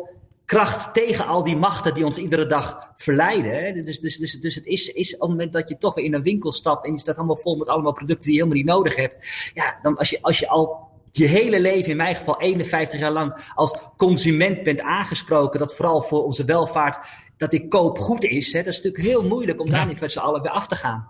kracht tegen al die machten die ons iedere dag verleiden. Hè? Dus, dus, dus, dus het is, is op het moment dat je toch weer in een winkel stapt en je staat allemaal vol met allemaal producten die je helemaal niet nodig hebt. Ja, dan als je, als je al je hele leven, in mijn geval 51 jaar lang, als consument bent aangesproken, dat vooral voor onze welvaart, dat ik koop goed is. Hè? Dat is natuurlijk heel moeilijk om daar niet met z'n allen weer af te gaan.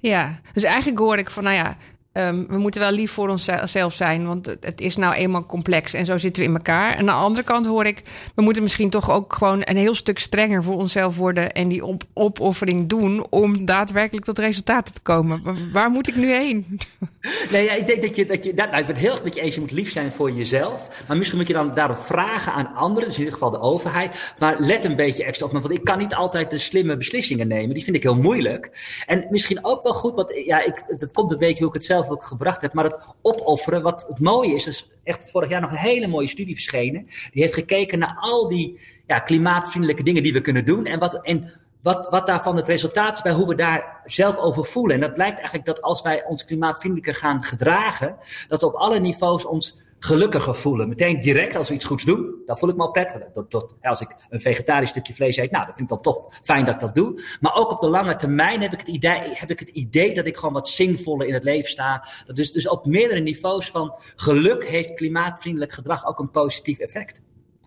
Ja, dus eigenlijk hoor ik van, nou ja, ehm, we moeten wel lief voor onszelf zijn, want het, is nou eenmaal complex en zo zitten we in elkaar. En aan de andere kant hoor ik, we moeten misschien toch ook gewoon een heel stuk strenger voor onszelf worden en die op, opoffering doen om daadwerkelijk tot resultaten te komen. Waar moet ik nu heen? Nee, ja, ik denk dat je, dat je dat, nou, ik ben het heel erg met je eens, je moet lief zijn voor jezelf. Maar misschien moet je dan daarop vragen aan anderen, dus in ieder geval de overheid. Maar let een beetje extra op me, want ik kan niet altijd de slimme beslissingen nemen. Die vind ik heel moeilijk. En misschien ook wel goed, want ja, ik, dat komt een beetje hoe ik het zelf ook gebracht heb. Maar het opofferen, wat het mooie is, is echt vorig jaar nog een hele mooie studie verschenen. Die heeft gekeken naar al die ja, klimaatvriendelijke dingen die we kunnen doen. En wat, en wat, wat daarvan het resultaat is bij hoe we daar zelf over voelen. En dat blijkt eigenlijk dat als wij ons klimaatvriendelijker gaan gedragen, dat we op alle niveaus ons gelukkiger voelen. Meteen direct als we iets goeds doen, dan voel ik me al prettiger. Dat, dat, als ik een vegetarisch stukje vlees eet, nou, dat vind ik dan toch fijn dat ik dat doe. Maar ook op de lange termijn heb ik het idee, heb ik het idee dat ik gewoon wat zinvoller in het leven sta. Dat dus, dus op meerdere niveaus van geluk heeft klimaatvriendelijk gedrag ook een positief effect.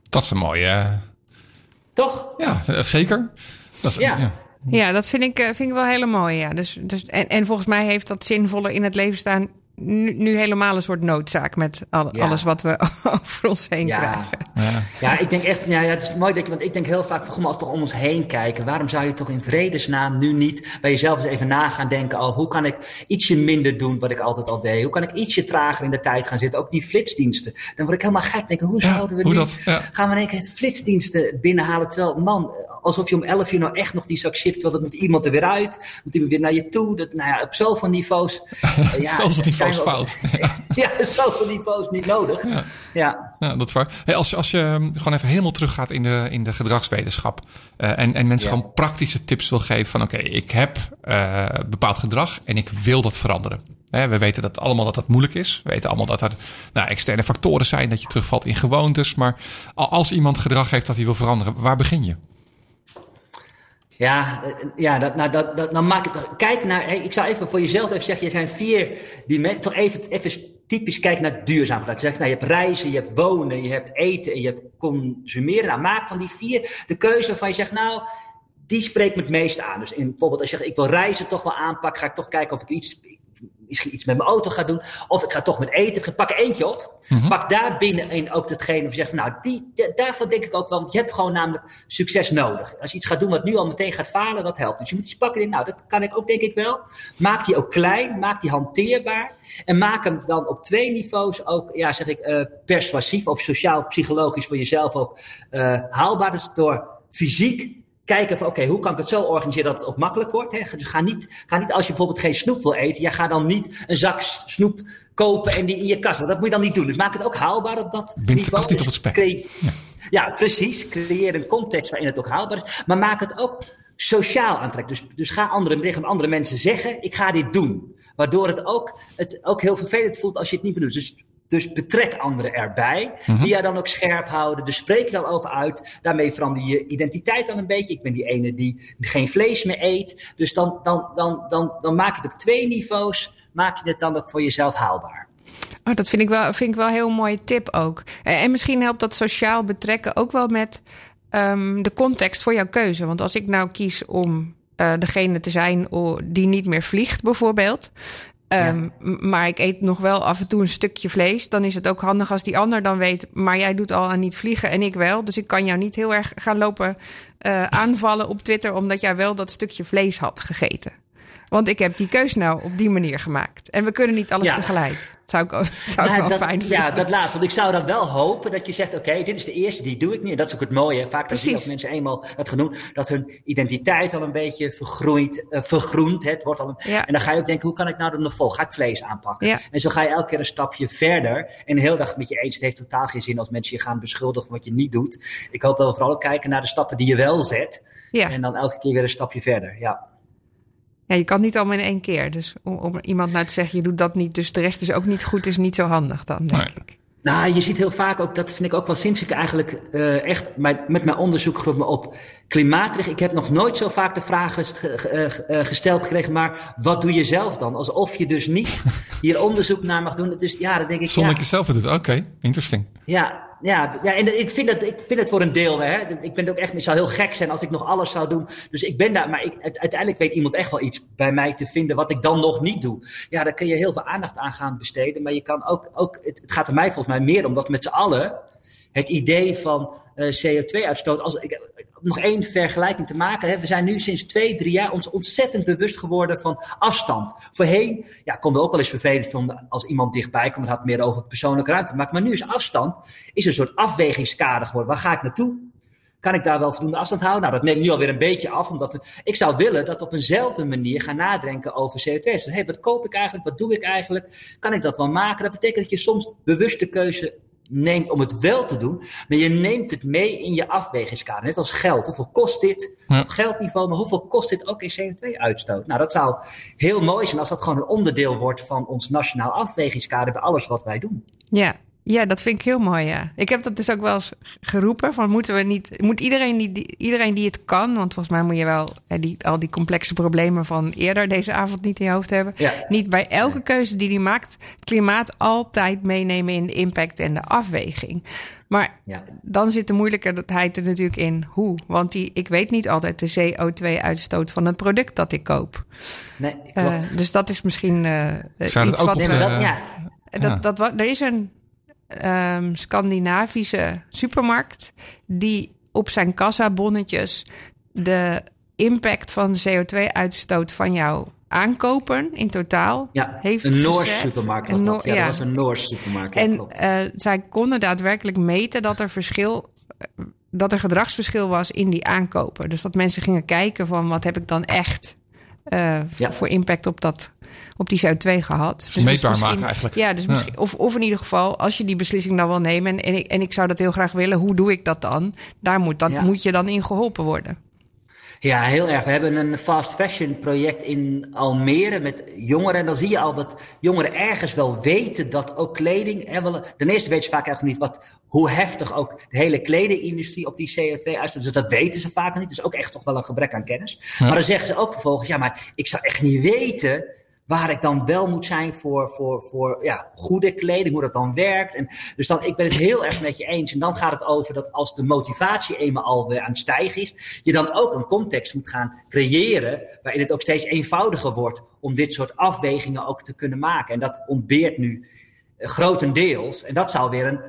Dat is een mooie. Toch? Ja, zeker. Dat is, ja. ja. Ja, dat vind ik, eh, vind ik wel heel mooi. Ja. Dus, dus, en, en volgens mij heeft dat zinvoller in het leven staan nu, nu, helemaal een soort noodzaak met alles wat we over ons heen ja. krijgen. Ja. ja, ik denk echt, ja, ja, het is mooi dat je, want ik denk heel vaak, van, als we toch om ons heen kijken, waarom zou je toch in vredesnaam nu niet bij jezelf eens even na gaan denken, oh, hoe kan ik ietsje minder doen wat ik altijd al deed? Hoe kan ik ietsje trager in de tijd gaan zitten? Ook die flitsdiensten. Dan word ik helemaal gek. Denk, hoe zouden we nu, gaan we in één keer flitsdiensten binnenhalen, terwijl, man, alsof je om 11 uur nou echt nog die zak chipt, want dan moet iemand er weer uit, moet iemand weer naar je toe. Dat, nou ja, op zoveel niveaus. ja, zoveel niveaus fout. Ja, ja zoveel niveaus niet nodig. Ja, ja. ja dat is waar. Hey, als, als je ehm, gewoon even helemaal teruggaat in de, in de gedragswetenschap uh, en, en mensen gewoon praktische tips wil geven van oké, ik heb uh, bepaald gedrag en ik wil dat veranderen. we weten dat allemaal dat dat moeilijk is. We weten allemaal dat er nou, externe factoren zijn, dat je terugvalt in gewoontes. Maar als iemand gedrag heeft dat hij wil veranderen, waar begin je? Ja, ja dat, nou, dat, dat, dan maak het. Kijk naar. Ik zou even voor jezelf even zeggen: er zijn vier dimensies. Toch even, even typisch kijken naar duurzaamheid. Zeg, nou, je hebt reizen, je hebt wonen, je hebt eten en je hebt consumeren. Nou, maak van die vier de keuze waarvan je zegt: Nou, die spreekt me het meest aan. Dus in, bijvoorbeeld als je zegt: Ik wil reizen toch wel aanpakken, ga ik toch kijken of ik iets misschien iets met mijn auto ga doen. Of ik ga toch met eten. Pak eentje op. Mhm. Pak daar binnenin ook datgene. Of je zegt van nou, die, daarvan denk ik ook wel. Want je hebt gewoon namelijk succes nodig. Als je iets gaat doen wat nu al meteen gaat falen, dat helpt. Dus je moet iets pakken. In, nou, dat kan ik ook denk ik wel. Maak die ook klein. Maak die hanteerbaar. En maak hem dan op twee niveaus ook, ja, zeg ik, uh, persuasief of sociaal-psychologisch voor jezelf ook uh, haalbaar. Dus door fysiek kijken van oké, hoe kan ik het zo organiseren dat het ook makkelijk wordt. Hè? Dus ga, niet, ga niet als je bijvoorbeeld geen snoep wil eten, ja, ga dan niet een zak snoep kopen en die in je kast. Dat moet je dan niet doen. Dus maak het ook haalbaar op dat niveau. niet op het spek. Ja. ja. precies. Creëer een context waarin het ook haalbaar is. Maar maak het ook sociaal aantrekkelijk. Dus, dus ga andere, tegen andere mensen zeggen, ik ga dit doen. Waardoor het ook, het ook heel vervelend voelt als je het niet bedoelt. Dus dus betrek anderen erbij, mhm. die jou dan ook scherp houden. Dus spreek je dan over uit. Daarmee verander je identiteit dan een beetje. Ik ben die ene die geen vlees meer eet. Dus dan, dan, dan, dan, dan maak je het op twee niveaus, maak je het dan ook voor jezelf haalbaar. Oh, dat vind ik, wel, vind ik wel een heel mooie tip ook. En misschien helpt dat sociaal betrekken ook wel met um, de context voor jouw keuze. Want als ik nou kies om uh, degene te zijn die niet meer vliegt, bijvoorbeeld. Um, Maar ik eet nog wel af en toe een stukje vlees. Dan is het ook handig als die ander dan weet. Maar jij doet al aan niet vliegen en ik wel. Dus ik kan jou niet heel erg gaan lopen uh, aanvallen op Twitter. omdat jij wel dat stukje vlees had gegeten. Want ik heb die keus nou op die manier gemaakt. En we kunnen niet alles tegelijk. Zou ik, zou ik wel dat, fijn vinden. Ja, dat laatste. Want ik zou dan wel hopen dat je zegt: Oké, dit is de eerste, die doe ik niet. En dat is ook het mooie. Vaak je als mensen eenmaal het genoemd, dat hun identiteit al een beetje vergroeit, uh, vergroent. Het wordt al een, En dan ga je ook denken: hoe kan ik nou dan nog vol? Ga ik vlees aanpakken? Ja. En zo ga je elke keer een stapje verder. En de hele dag met je eens. Het heeft totaal geen zin als mensen je gaan beschuldigen van wat je niet doet. Ik hoop dat we vooral kijken naar de stappen die je wel zet. Ja. En dan elke keer weer een stapje verder. Ja. Ja, je kan niet allemaal in één keer. Dus om, om, iemand nou te zeggen, je doet dat niet, dus de rest is ook niet goed, is niet zo handig dan, denk ik. Nou, je ziet heel vaak ook, dat vind ik ook wel sinds ik eigenlijk uh, echt met, met mijn onderzoek me op klimaatrecht. Ik heb nog nooit zo vaak de vraag uh, gesteld gekregen, maar wat doe je zelf dan? Alsof je dus niet hier onderzoek naar mag doen. Dus ja, dat denk ik. Zonder ja, je zelf het doet, oké, okay. interesting. Ja, ja, ja, en ik vind, het, ik vind het voor een deel. Hè, ik ben ook echt, het zou heel gek zijn als ik nog alles zou doen. Dus ik ben daar, maar ik, uiteindelijk weet iemand echt wel iets bij mij te vinden wat ik dan nog niet doe. Ja, daar kun je heel veel aandacht aan gaan besteden. Maar je kan ook, ook het, gaat er mij volgens mij meer om dat met z'n allen het idee van uh, CO2-uitstoot. Als ik, nog één vergelijking te maken. We zijn nu sinds twee, drie jaar ons ontzettend bewust geworden van afstand. Voorheen ja, konden we ook wel eens vervelend vinden als iemand dichtbij kwam. Het had meer over persoonlijke ruimte. Maar, maar nu is afstand is een soort afwegingskader geworden. Waar ga ik naartoe? Kan ik daar wel voldoende afstand houden? Nou, dat neemt nu alweer een beetje af. Omdat ik zou willen dat we op eenzelfde manier gaan nadenken over CO2. Dus, hey, wat koop ik eigenlijk? Wat doe ik eigenlijk? Kan ik dat wel maken? Dat betekent dat je soms bewuste keuze neemt om het wel te doen, maar je neemt het mee in je afwegingskader. Net als geld. Hoeveel kost dit op geldniveau, maar hoeveel kost dit ook in CO2-uitstoot? Nou, dat zou heel mooi zijn als dat gewoon een onderdeel wordt van ons nationaal afwegingskader bij alles wat wij doen. Ja, ja, dat vind ik heel mooi, ja. Ik heb dat dus ook wel eens geroepen. Van moeten we niet, moet iedereen die, iedereen die het kan, want volgens mij moet je wel die, al die complexe problemen van eerder deze avond niet in je hoofd hebben. Niet bij elke keuze die hij maakt, klimaat altijd meenemen in de impact en de afweging. Maar ja. dan zit de moeilijkheid er natuurlijk in hoe. Want die, ik weet niet altijd de CO2-uitstoot van een product dat ik koop. Nee, klopt. Uh, dus dat is misschien uh, iets wat... Dat, ja. Dat, dat, er is een um, Scandinavische supermarkt die op zijn kassabonnetjes de impact van de CO2-uitstoot van jouw aankopen in totaal ja, heeft een Noors supermarkt was dat. Ja, dat was een Noors supermarkt. En uh, zij konden daadwerkelijk meten dat er verschil dat er gedragsverschil was in die aankopen. Dus dat mensen gingen kijken van wat heb ik dan echt uh, ja. voor impact op dat op die CO2 gehad. Dus meetbaar maken eigenlijk. Ja, dus misschien, Of, of in ieder geval, als je die beslissing dan wil nemen... en, en, ik, en ik zou dat heel graag willen, hoe doe ik dat dan? Daar moet, dat, moet je dan in geholpen worden. Ja, heel erg. We hebben een fast fashion project in Almere met jongeren. En dan zie je al dat jongeren ergens wel weten dat ook kleding. Hè, wel, ten eerste weten ze vaak eigenlijk niet wat, hoe heftig ook de hele kledingindustrie op die CO2 uitstoot. Dus dat weten ze vaak niet. Dus ook echt toch wel een gebrek aan kennis. Maar dan zeggen ze ook vervolgens: ja, maar ik zou echt niet weten waar ik dan wel moet zijn voor, voor, voor ja, goede kleding, hoe dat dan werkt. En dus dan, ik ben het heel erg met je eens. En dan gaat het over dat als de motivatie eenmaal alweer aan het stijgen is, je dan ook een context moet gaan creëren waarin het ook steeds eenvoudiger wordt om dit soort afwegingen ook te kunnen maken. En dat ontbeert nu eh, grotendeels. En dat zou weer een,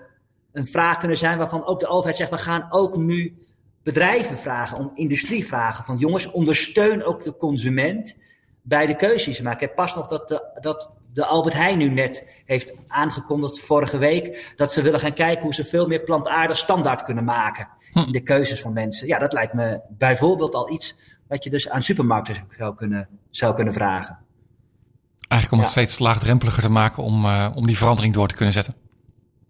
een vraag kunnen zijn waarvan ook de overheid zegt, we gaan ook nu bedrijven vragen, om industrie vragen van jongens, ondersteun ook de consument bij de keuzes maken. Ik heb pas nog dat de, dat de Albert Heijn nu net heeft aangekondigd vorige week dat ze willen gaan kijken hoe ze veel meer plantaardig standaard kunnen maken hm. in de keuzes van mensen. Ja, dat lijkt me bijvoorbeeld al iets wat je dus aan supermarkten zou kunnen, zou kunnen vragen. Eigenlijk om het steeds laagdrempeliger te maken om, uh, om die verandering door te kunnen zetten.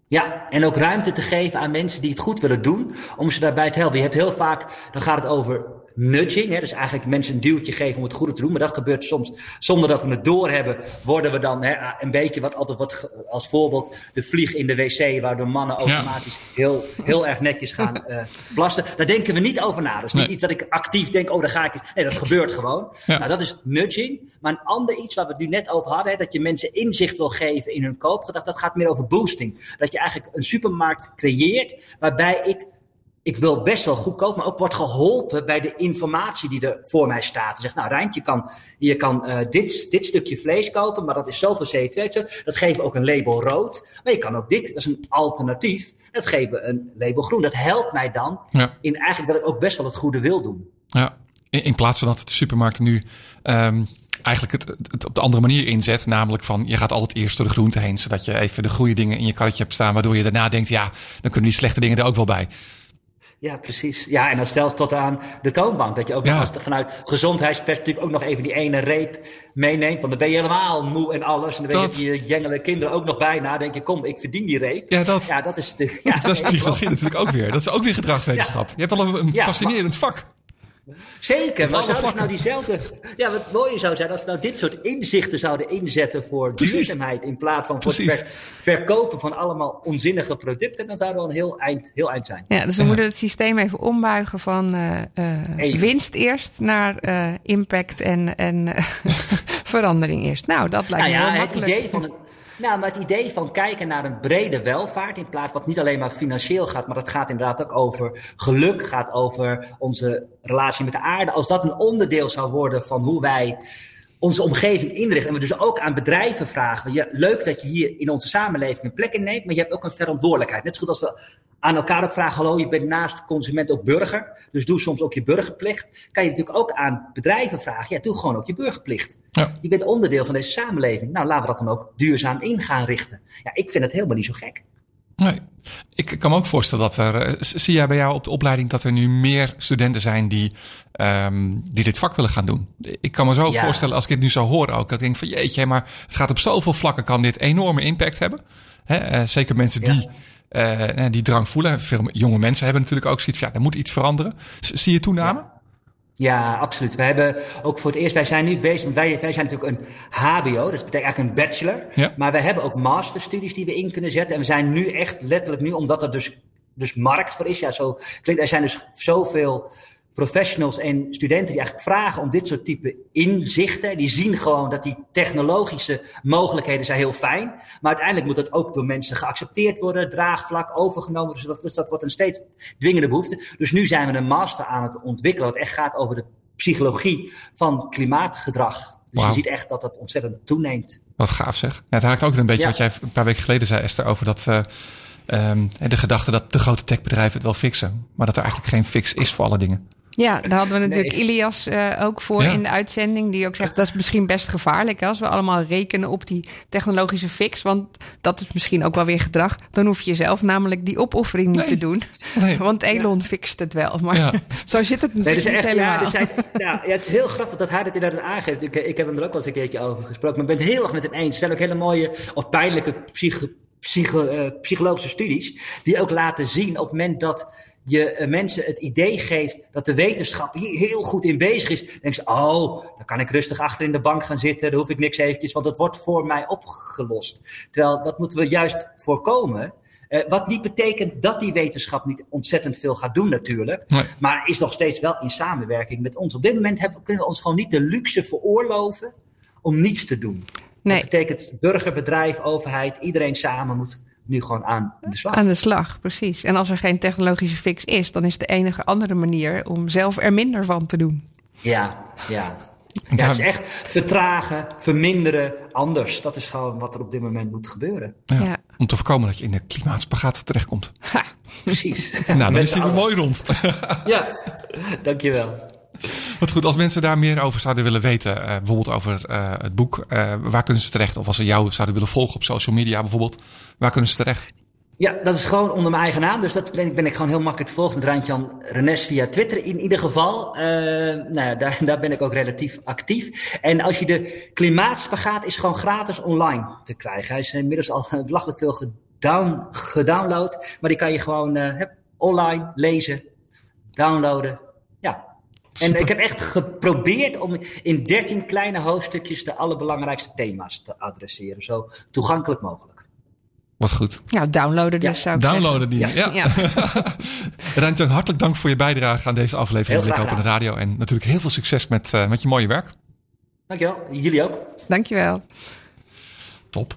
Ja, en ook ruimte te geven aan mensen die het goed willen doen, om ze daarbij te helpen. Je hebt heel vaak, dan gaat het over nudging. Hè, dus eigenlijk mensen een duwtje geven om het goede te doen. Maar dat gebeurt soms zonder dat we het doorhebben. Worden we dan hè, een beetje wat altijd wat als voorbeeld de vlieg in de wc. Waardoor mannen automatisch heel, heel erg netjes gaan uh, plassen. Daar denken we niet over na. Dus niet iets dat ik actief denk, oh daar ga ik. Nee, dat gebeurt gewoon. Nou, dat is nudging. Maar een ander iets waar we het nu net over hadden. Hè, dat je mensen inzicht wil geven in hun koopgedrag. Dat gaat meer over boosting. Dat je eigenlijk een supermarkt creëert waarbij ik ik wil best wel goedkoop, maar ook wordt geholpen bij de informatie die er voor mij staat. Zegt, nou Rijnt, je kan, je kan uh, dit, dit stukje vlees kopen, maar dat is zoveel CO2. Dat geven we ook een label rood. Maar je kan ook dit, dat is een alternatief. Dat geven we een label groen. Dat helpt mij dan ja. in eigenlijk dat ik ook best wel het goede wil doen. Ja, in, in plaats van dat de supermarkten nu um, eigenlijk het, het, op de andere manier inzet. Namelijk van je gaat altijd eerst door de groente heen. Zodat je even de goede dingen in je karretje hebt staan. Waardoor je daarna denkt, ja, dan kunnen die slechte dingen er ook wel bij. Ja, precies. Ja, en dan zelfs tot aan de toonbank. Dat je ook ja. vanuit gezondheidsperspectief ook nog even die ene reep meeneemt. Want dan ben je helemaal moe en alles. En dan dat... je je jengele kinderen ook nog bij. Na denk je, kom, ik verdien die reep. Ja, dat, ja, dat is de... Ja, dat is psychologie natuurlijk ook weer. Dat is ook weer gedragswetenschap. Je hebt al een, een fascinerend vak. Zeker, maar zouden ze nou diezelfde... Ja, wat mooie zou zijn als ze nou dit soort inzichten zouden inzetten voor duurzaamheid... in plaats van voor het verkopen van allemaal onzinnige producten... dan zouden we een heel eind, heel eind zijn. Ja, dus we moeten het systeem even ombuigen van uh, winst eerst... naar uh, impact en, en verandering eerst. Nou, dat lijkt nou me ja, heel makkelijk. Het idee van een, Nou, maar het idee van kijken naar een brede welvaart in plaats van wat niet alleen maar financieel gaat, maar het gaat inderdaad ook over geluk, gaat over onze relatie met de aarde. Als dat een onderdeel zou worden van hoe wij onze omgeving inrichten en we dus ook aan bedrijven vragen, ja, leuk dat je hier in onze samenleving een plek inneemt, maar je hebt ook een verantwoordelijkheid. Net zo goed als we aan elkaar ook vragen, hallo, je bent naast consument ook burger, dus doe soms ook je burgerplicht. Kan je natuurlijk ook aan bedrijven vragen, ja, doe gewoon ook je burgerplicht. Ja. Je bent onderdeel van deze samenleving. Nou, laten we dat dan ook duurzaam in gaan richten. Ja, ik vind het helemaal niet zo gek. Nee. Ik kan me ook voorstellen dat er. Eh, zie jij bij jou op de opleiding dat er nu meer studenten zijn die, um, die dit vak willen gaan doen? Ik kan me zo voorstellen, als ik dit nu zou horen ook, dat ik denk van jeetje, maar het gaat op zoveel vlakken, kan dit enorme impact hebben. Hè? Uh, zeker mensen die. Uh, die drang voelen. Veel jonge mensen hebben natuurlijk ook zoiets van, ja, er moet iets veranderen. zie je toename? Ja, absoluut. We hebben ook voor het eerst, wij zijn nu bezig, wij, wij zijn natuurlijk een HBO, dat betekent eigenlijk een bachelor. Ja. Maar we hebben ook masterstudies die we in kunnen zetten. En we zijn nu echt letterlijk nu, omdat er dus, dus markt voor is. Ja, zo klinkt, er zijn dus zoveel professionals en studenten die eigenlijk vragen om dit soort type inzichten. Die zien gewoon dat die technologische mogelijkheden zijn heel fijn. Maar uiteindelijk moet dat ook door mensen geaccepteerd worden, draagvlak overgenomen. Dus dat, dus dat wordt een steeds dwingende behoefte. Dus nu zijn we een master aan het ontwikkelen, wat echt gaat over de psychologie van klimaatgedrag. Dus je ziet echt dat dat ontzettend toeneemt. Wat gaaf zeg. Ja, het haakt ook een beetje wat jij een paar weken geleden zei, Esther, over dat. Uh, um, de gedachte dat de grote techbedrijven het wel fixen. Maar dat er eigenlijk geen fix is voor alle dingen. Ja, daar hadden we natuurlijk Ilias uh, ook voor in de uitzending. Die ook zegt dat is misschien best gevaarlijk. Hè, als we allemaal rekenen op die technologische fix. Want dat is misschien ook wel weer gedrag. Dan hoef je zelf namelijk die opoffering niet te doen. Nee. Want Elon ja. fixt het wel. Maar ja. zo zit het natuurlijk nee, dus echt, helemaal. Ja, dus ja, het is heel grappig dat hij dat inderdaad aangeeft. Ik, ik heb hem er ook wel eens een keertje over gesproken. Maar ik ben het heel erg met hem eens. Er zijn ook hele mooie of pijnlijke psycho, uh, psychologische studies. Die ook laten zien op het moment dat je uh, mensen het idee geeft dat de wetenschap hier heel goed in bezig is, dan denk je, oh, dan kan ik rustig achter in de bank gaan zitten, dan hoef ik niks eventjes, want het wordt voor mij opgelost. Terwijl dat moeten we juist voorkomen. Uh, wat niet betekent dat die wetenschap niet ontzettend veel gaat doen natuurlijk. Nee. Maar is nog steeds wel in samenwerking met ons. Op dit moment hebben, kunnen we ons gewoon niet de luxe veroorloven om niets te doen. Nee. Dat betekent burger, bedrijf, overheid, iedereen samen moet nu gewoon aan de slag. Aan de slag, precies. En als er geen technologische fix is, dan is de enige andere manier om zelf er minder van te doen. Ja, ja. Ja, het is echt vertragen, verminderen, anders. Dat is gewoon wat er op dit moment moet gebeuren. Ja, Om te voorkomen dat je in de klimaatspagaat terechtkomt. Ha, precies. nou, dan is hij weer mooi rond. ja, dankjewel. Wat goed, als mensen daar meer over zouden willen weten, uh, bijvoorbeeld over uh, het boek, uh, waar kunnen ze terecht? Of als ze jou zouden willen volgen op social media bijvoorbeeld, waar kunnen ze terecht? Ja, dat is gewoon onder mijn eigen naam. Dus dat ben ik, ben ik gewoon heel makkelijk te volgen met Randjan Renes via Twitter in ieder geval. nou ja, daar, daar ben ik ook relatief actief. En als je de klimaatspagaat is gewoon gratis online te krijgen. Hij is inmiddels al belachelijk veel gedown, gedownload. Maar die kan je gewoon online lezen, downloaden. En ik heb echt geprobeerd om in 13 kleine hoofdstukjes de allerbelangrijkste thema's te adresseren. Zo toegankelijk mogelijk. Wat goed. Ja, downloaden dus ja. zou ik Downloaden die. Ja. ja. ja. hartelijk dank voor je bijdrage aan deze aflevering van Open Radio. En natuurlijk heel veel succes met, uh, met je mooie werk. Dankjewel. Jullie ook. Dankjewel. Top.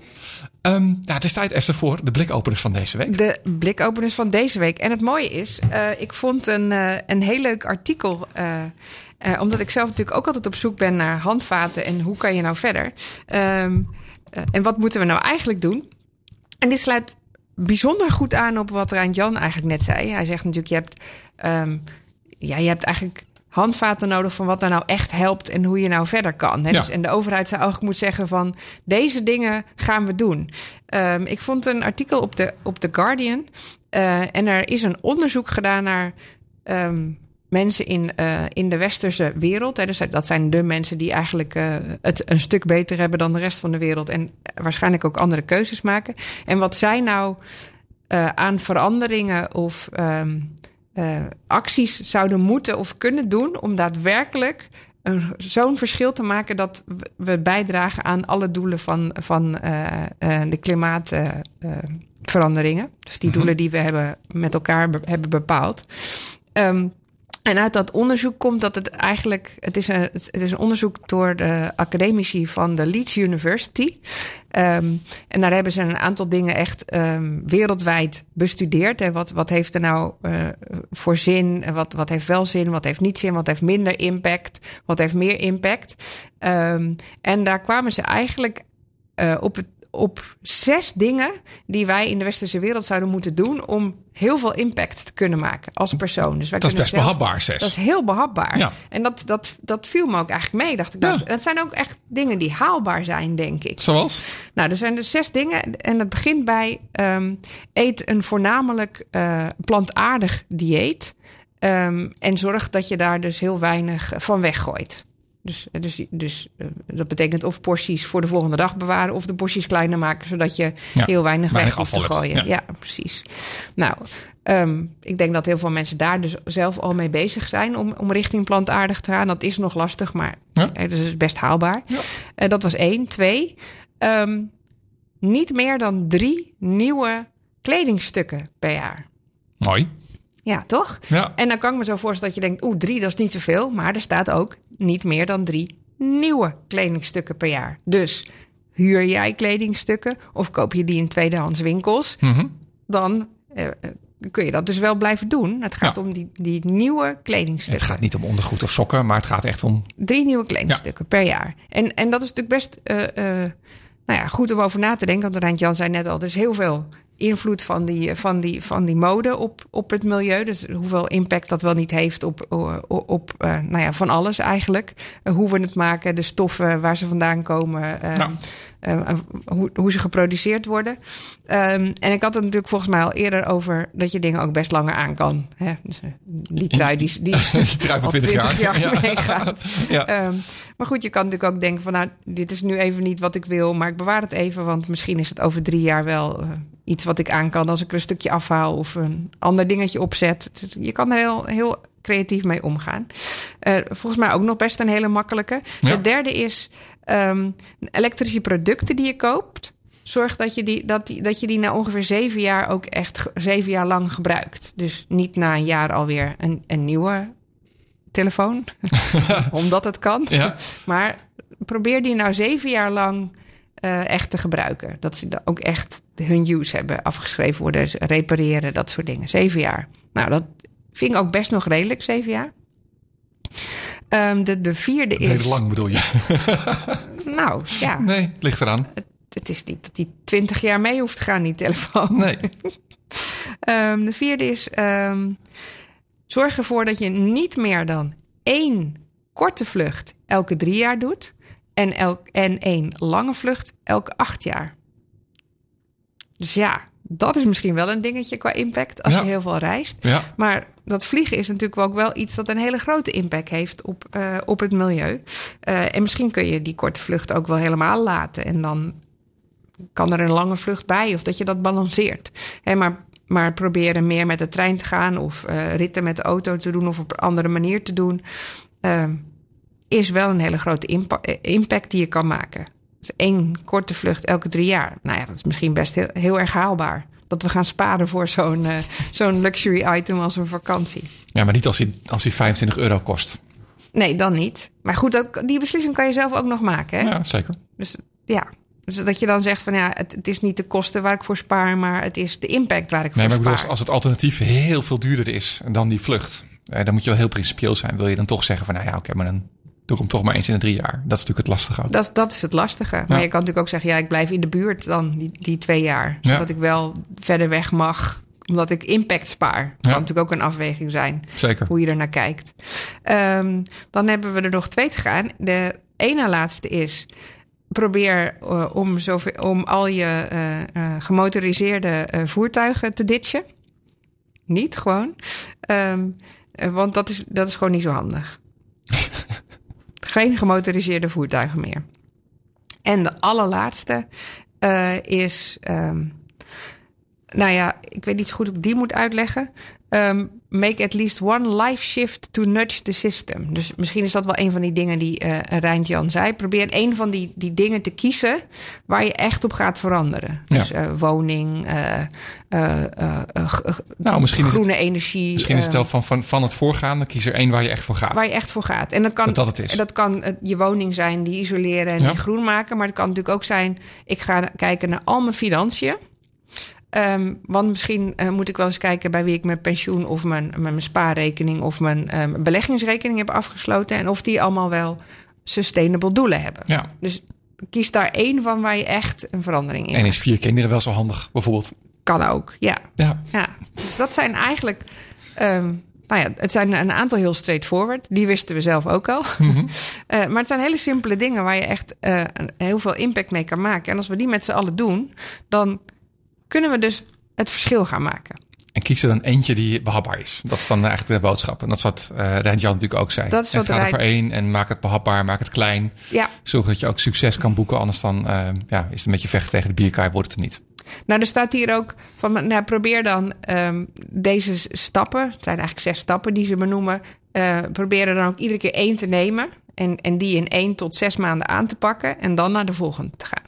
Ja, het is tijd, Esther, voor de blikopeners van deze week. De blikopeners van deze week. En het mooie is, uh, ik vond een, uh, een heel leuk artikel. Uh, omdat ik zelf natuurlijk ook altijd op zoek ben naar handvaten en hoe kan je nou verder. Um, en wat moeten we nou eigenlijk doen? En dit sluit bijzonder goed aan op wat Rijn Jan eigenlijk net zei. Hij zegt natuurlijk, je hebt, um, ja, je hebt eigenlijk handvaten nodig van wat er nou echt helpt en hoe je nou verder kan. Hè? Ja. Dus, en de overheid zou eigenlijk moeten zeggen van deze dingen gaan we doen. Um, ik vond een artikel op de, op The Guardian uh, en er is een onderzoek gedaan naar um, mensen in, uh, in de westerse wereld. Hè? Dus dat zijn de mensen die eigenlijk uh, het een stuk beter hebben dan de rest van de wereld en waarschijnlijk ook andere keuzes maken. En wat zij nou aan veranderingen of um, uh, acties zouden moeten of kunnen doen om daadwerkelijk zo'n verschil te maken dat we bijdragen aan alle doelen van, van uh, uh, de klimaatveranderingen. dus die mhm. doelen die we hebben met elkaar be hebben bepaald. Um, En uit dat onderzoek komt dat het eigenlijk. Het is een, het is een onderzoek door de academici van de Leeds University. Ehm, en daar hebben ze een aantal dingen echt ehm, wereldwijd bestudeerd. En wat, wat heeft er nou eh, voor zin? Wat, wat heeft wel zin? Wat heeft niet zin? Wat heeft minder impact? Wat heeft meer impact? Ehm, en daar kwamen ze eigenlijk eh, op het op zes dingen die wij in de westerse wereld zouden moeten doen om heel veel impact te kunnen maken als persoon. Dus wij Dat is best zelf- behapbaar, zes. Dat is heel behapbaar. Ja. En dat, dat, dat viel me ook eigenlijk mee, dacht ik. Ja. Dat, dat zijn ook echt dingen die haalbaar zijn, denk ik. Zoals? Nou, er zijn dus zes dingen. En dat begint bij ehm, eet een voornamelijk eh, plantaardig dieet. Ehm, en zorg dat je daar dus heel weinig van weggooit. Dus, dus, dus eh, dat betekent of porties voor de volgende dag bewaren... of de porties kleiner maken, zodat je Ja, heel weinig, weg hoeft te gooien. ja. Ja. precies. Nou, ehm, ik denk dat heel veel mensen daar dus zelf al mee bezig zijn... om, om richting plantaardig te gaan. Dat is nog lastig, maar Ja. het is dus best haalbaar. Eh, dat was één. Twee, ehm, niet meer dan drie nieuwe kledingstukken per jaar. Mooi. Ja, toch? Ja. En dan kan ik me zo voorstellen dat je denkt, oeh, drie, dat is niet zoveel. Maar er staat ook niet meer dan drie nieuwe kledingstukken per jaar. Dus huur jij kledingstukken of koop je die in tweedehands winkels, Mhm. dan eh, eh, kun je dat dus wel blijven doen. Het gaat Ja. om die, die nieuwe Het kledingstukken. gaat niet om ondergoed of sokken, maar het gaat echt om. Drie nieuwe kledingstukken per jaar. En, en dat is natuurlijk best eh, nou ja, goed om over na te denken. Want Rijntjan zei net al, er is heel veel invloed van die, van die, van die mode op, op het milieu. Dus hoeveel impact dat wel niet heeft op, op, eh, nou ja, van alles eigenlijk. Eh, hoe we het maken, de stoffen waar ze vandaan komen. eh, Nou. Eh, hoe, hoe ze geproduceerd worden. Ehm, en ik had het natuurlijk volgens mij al eerder over dat je dingen ook best langer aan kan. Hè? Dus, eh, die trui die, die, Die trui van al 20 jaar. 20 jaar Ja. meegaat. Ja. Ehm, maar goed, je kan natuurlijk ook denken van... nou, dit is nu even niet wat ik wil, maar ik bewaar het even... want misschien is het over drie jaar wel eh, iets wat ik aan kan... als ik er een stukje afhaal of een ander dingetje opzet. Je kan er heel, heel creatief mee omgaan. Eh, volgens mij ook nog best een hele makkelijke. Ja. De derde is ehm, elektrische producten die je koopt... Zorg dat je, die, dat, die, dat je die na ongeveer zeven jaar ook echt zeven jaar lang gebruikt. Dus niet na een jaar alweer een, een nieuwe telefoon. Omdat het kan. Ja. Maar probeer die nou zeven jaar lang eh, echt te gebruiken. Dat ze ook echt hun use hebben afgeschreven worden. repareren, dat soort dingen. Zeven jaar. Nou, dat vind ik ook best nog redelijk, zeven jaar. Ehm, de, de vierde Heel is... lang bedoel je? Nou, ja. Nee, het ligt eraan. Het is niet dat die twintig jaar mee hoeft te gaan, die telefoon. Nee. Ehm, de vierde is: ehm, zorg ervoor dat je niet meer dan één korte vlucht elke drie jaar doet. En, elk, en één lange vlucht elke acht jaar. Dus ja, dat is misschien wel een dingetje qua impact als Ja. je heel veel reist. Ja. Maar dat vliegen is natuurlijk ook wel iets dat een hele grote impact heeft op, eh, op het milieu. Eh, en misschien kun je die korte vlucht ook wel helemaal laten. En dan kan er een lange vlucht bij of dat je dat balanceert. Maar, maar proberen meer met de trein te gaan of eh, ritten met de auto te doen of op een andere manier te doen, is wel een hele grote impa- impact die je kan maken. Dus één korte vlucht elke drie jaar. Nou ja, dat is misschien best heel, heel erg haalbaar. Dat we gaan sparen voor zo'n eh, zo'n luxury item als een vakantie. ja, maar niet als hij, als hij 25 euro kost. Nee, dan niet. Maar goed, dat, die beslissing kan je zelf ook nog maken. Hè? Ja, zeker. Dus ja, dus dat je dan zegt van ja, het, het is niet de kosten waar ik voor spaar, maar het is de impact waar ik Nee, maar voor ik bedoel, spaar. als, als het alternatief heel veel duurder is dan die vlucht, eh, dan moet je wel heel principieel zijn. Wil je dan toch zeggen van, nou ja, oké, maar dan doe ik hem toch maar eens in de drie jaar. Dat is natuurlijk het lastige. Dat, dat is het lastige. Maar je kan natuurlijk ook zeggen, ja, ik blijf in de buurt dan die, die twee jaar. Ja. Zodat ik wel verder weg mag, omdat ik impact spaar. Dat kan natuurlijk ook een afweging zijn, Zeker. hoe je er naar kijkt. Ehm, dan hebben we er nog twee te gaan. De ene laatste is, probeer eh, om, zoveel, om al je eh, eh, gemotoriseerde voertuigen te ditchen. Niet gewoon. Ehm, eh, want dat is, dat is gewoon niet zo handig. Geen gemotoriseerde voertuigen meer. En de allerlaatste eh, is. ehm, nou ja, ik weet niet zo goed hoe ik die moet uitleggen. Ehm, make at least one life shift to nudge the system. Dus misschien is dat wel een van die dingen die uh, Rijntjan zei. Probeer een van die, die dingen te kiezen waar je echt op gaat veranderen. Ja. Dus uh, woning, uh, nou, misschien groene het, energie. Misschien is het wel van, van, van het voorgaande, kies er één waar je echt voor gaat. Waar je echt voor gaat. En dat kan, dat, dat, het is. dat kan je woning zijn, die isoleren en Ja. die groen maken. Maar het kan natuurlijk ook zijn, ik ga kijken naar al mijn financiën. Um, want misschien uh, moet ik wel eens kijken bij wie ik mijn pensioen of mijn, mijn spaarrekening of mijn um, beleggingsrekening heb afgesloten. En of die allemaal wel sustainable doelen hebben. Ja. Dus kies daar één van waar je echt een verandering in En is vier kinderen wel zo handig, bijvoorbeeld? Kan ook, ja. Ja. ja. Dus dat zijn eigenlijk. Um, nou ja, het zijn een aantal heel straightforward. Die wisten we zelf ook al. Mm -hmm. uh, maar het zijn hele simpele dingen waar je echt uh, heel veel impact mee kan maken. En als we die met z'n allen doen, dan kunnen we dus het verschil gaan maken. En kies er dan eentje die behapbaar is. Dat is dan eigenlijk de boodschap. En dat is wat uh, Rijntjan natuurlijk ook zei. Dat is wat en ga er voor één en maak het behapbaar, maak het klein. Ja. Zorg dat je ook succes kan boeken. Anders dan uh, ja, is het met je vechten tegen de bierkaai, wordt het hem niet. Nou, er staat hier ook van, nou, probeer dan um, deze stappen, het zijn eigenlijk zes stappen die ze benoemen, uh, probeer er dan ook iedere keer één te nemen en, en die in één tot zes maanden aan te pakken en dan naar de volgende te gaan.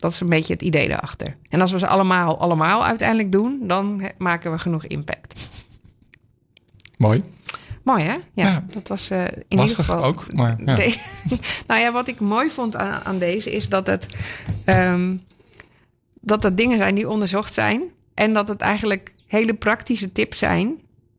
Dat is een beetje het idee daarachter. En als we ze allemaal, allemaal uiteindelijk doen, dan maken we genoeg impact. Mooi. Mooi, hè? Ja, ja. dat was uh, in Lastig ieder geval... ook, maar... Ja. De, nou ja, wat ik mooi vond aan, aan deze is dat het... Um, dat het dingen zijn die onderzocht zijn. En dat het eigenlijk hele praktische tips zijn...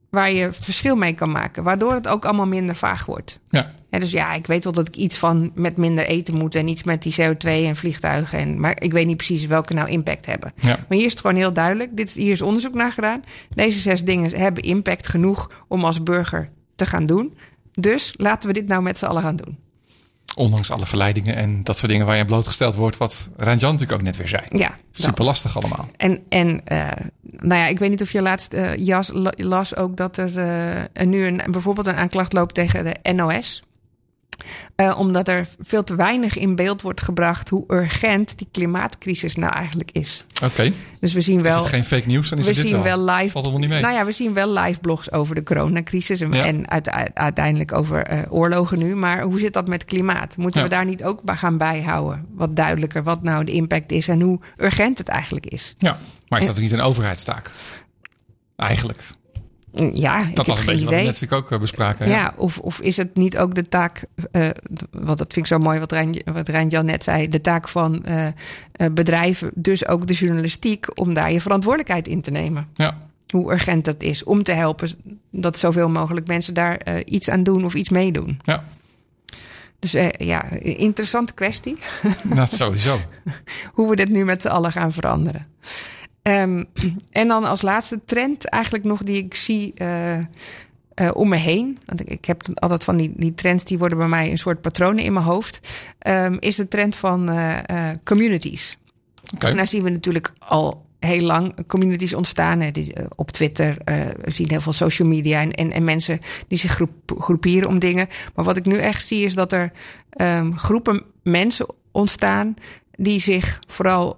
waar je verschil mee kan maken. Waardoor het ook allemaal minder vaag wordt. Ja. Dus ja, ik weet wel dat ik iets van met minder eten moet... en iets met die CO2 en vliegtuigen. En, maar ik weet niet precies welke nou impact hebben. Ja. Maar hier is het gewoon heel duidelijk. Dit, hier is onderzoek naar gedaan. Deze zes dingen hebben impact genoeg om als burger te gaan doen. Dus laten we dit nou met z'n allen gaan doen. Ondanks alle verleidingen en dat soort dingen waar je aan blootgesteld wordt... wat Randjan natuurlijk ook net weer zei. Ja. Super lastig allemaal. En, en uh, nou ja, ik weet niet of je laatst uh, jas, las ook dat er uh, nu een, bijvoorbeeld een aanklacht loopt tegen de NOS... Uh, omdat er veel te weinig in beeld wordt gebracht hoe urgent die klimaatcrisis nou eigenlijk is. Oké. Okay. Dus we zien wel. Is het geen fake nieuws? Dan is we dit zien wel. wel live. Valt allemaal niet mee. Nou ja, we zien wel live blogs over de coronacrisis en, Ja. en uit, uiteindelijk over uh, oorlogen nu. Maar hoe zit dat met klimaat? Moeten Ja. we daar niet ook gaan bijhouden? Wat duidelijker, wat nou de impact is en hoe urgent het eigenlijk is. Ja, maar is dat ook niet een overheidstaak? Eigenlijk. Ja, ik Dat was heb een beetje wat we idee. net ook uh, bespraken. Ja, Ja. of, of is het niet ook de taak, uh, wat dat vind ik zo mooi wat Rijn, wat Rijn net zei, de taak van uh, bedrijven, dus ook de journalistiek, om daar je verantwoordelijkheid in te nemen. ja. Hoe urgent dat is om te helpen dat zoveel mogelijk mensen daar uh, iets aan doen of iets meedoen. ja. Dus ja, interessante kwestie. Dat sowieso. Hoe we dit nu met z'n allen gaan veranderen. Um, en dan als laatste trend eigenlijk nog die ik zie uh, uh, om me heen. Want ik, ik heb altijd van die, die, trends die worden bij mij een soort patronen in mijn hoofd. Um, is de trend van uh, communities. Okay. En daar zien we natuurlijk al heel lang communities ontstaan. Hè, die, op Twitter, we zien heel veel social media en, en, en mensen die zich groep, groeperen om dingen. Maar wat ik nu echt zie is dat er um, groepen mensen ontstaan die zich vooral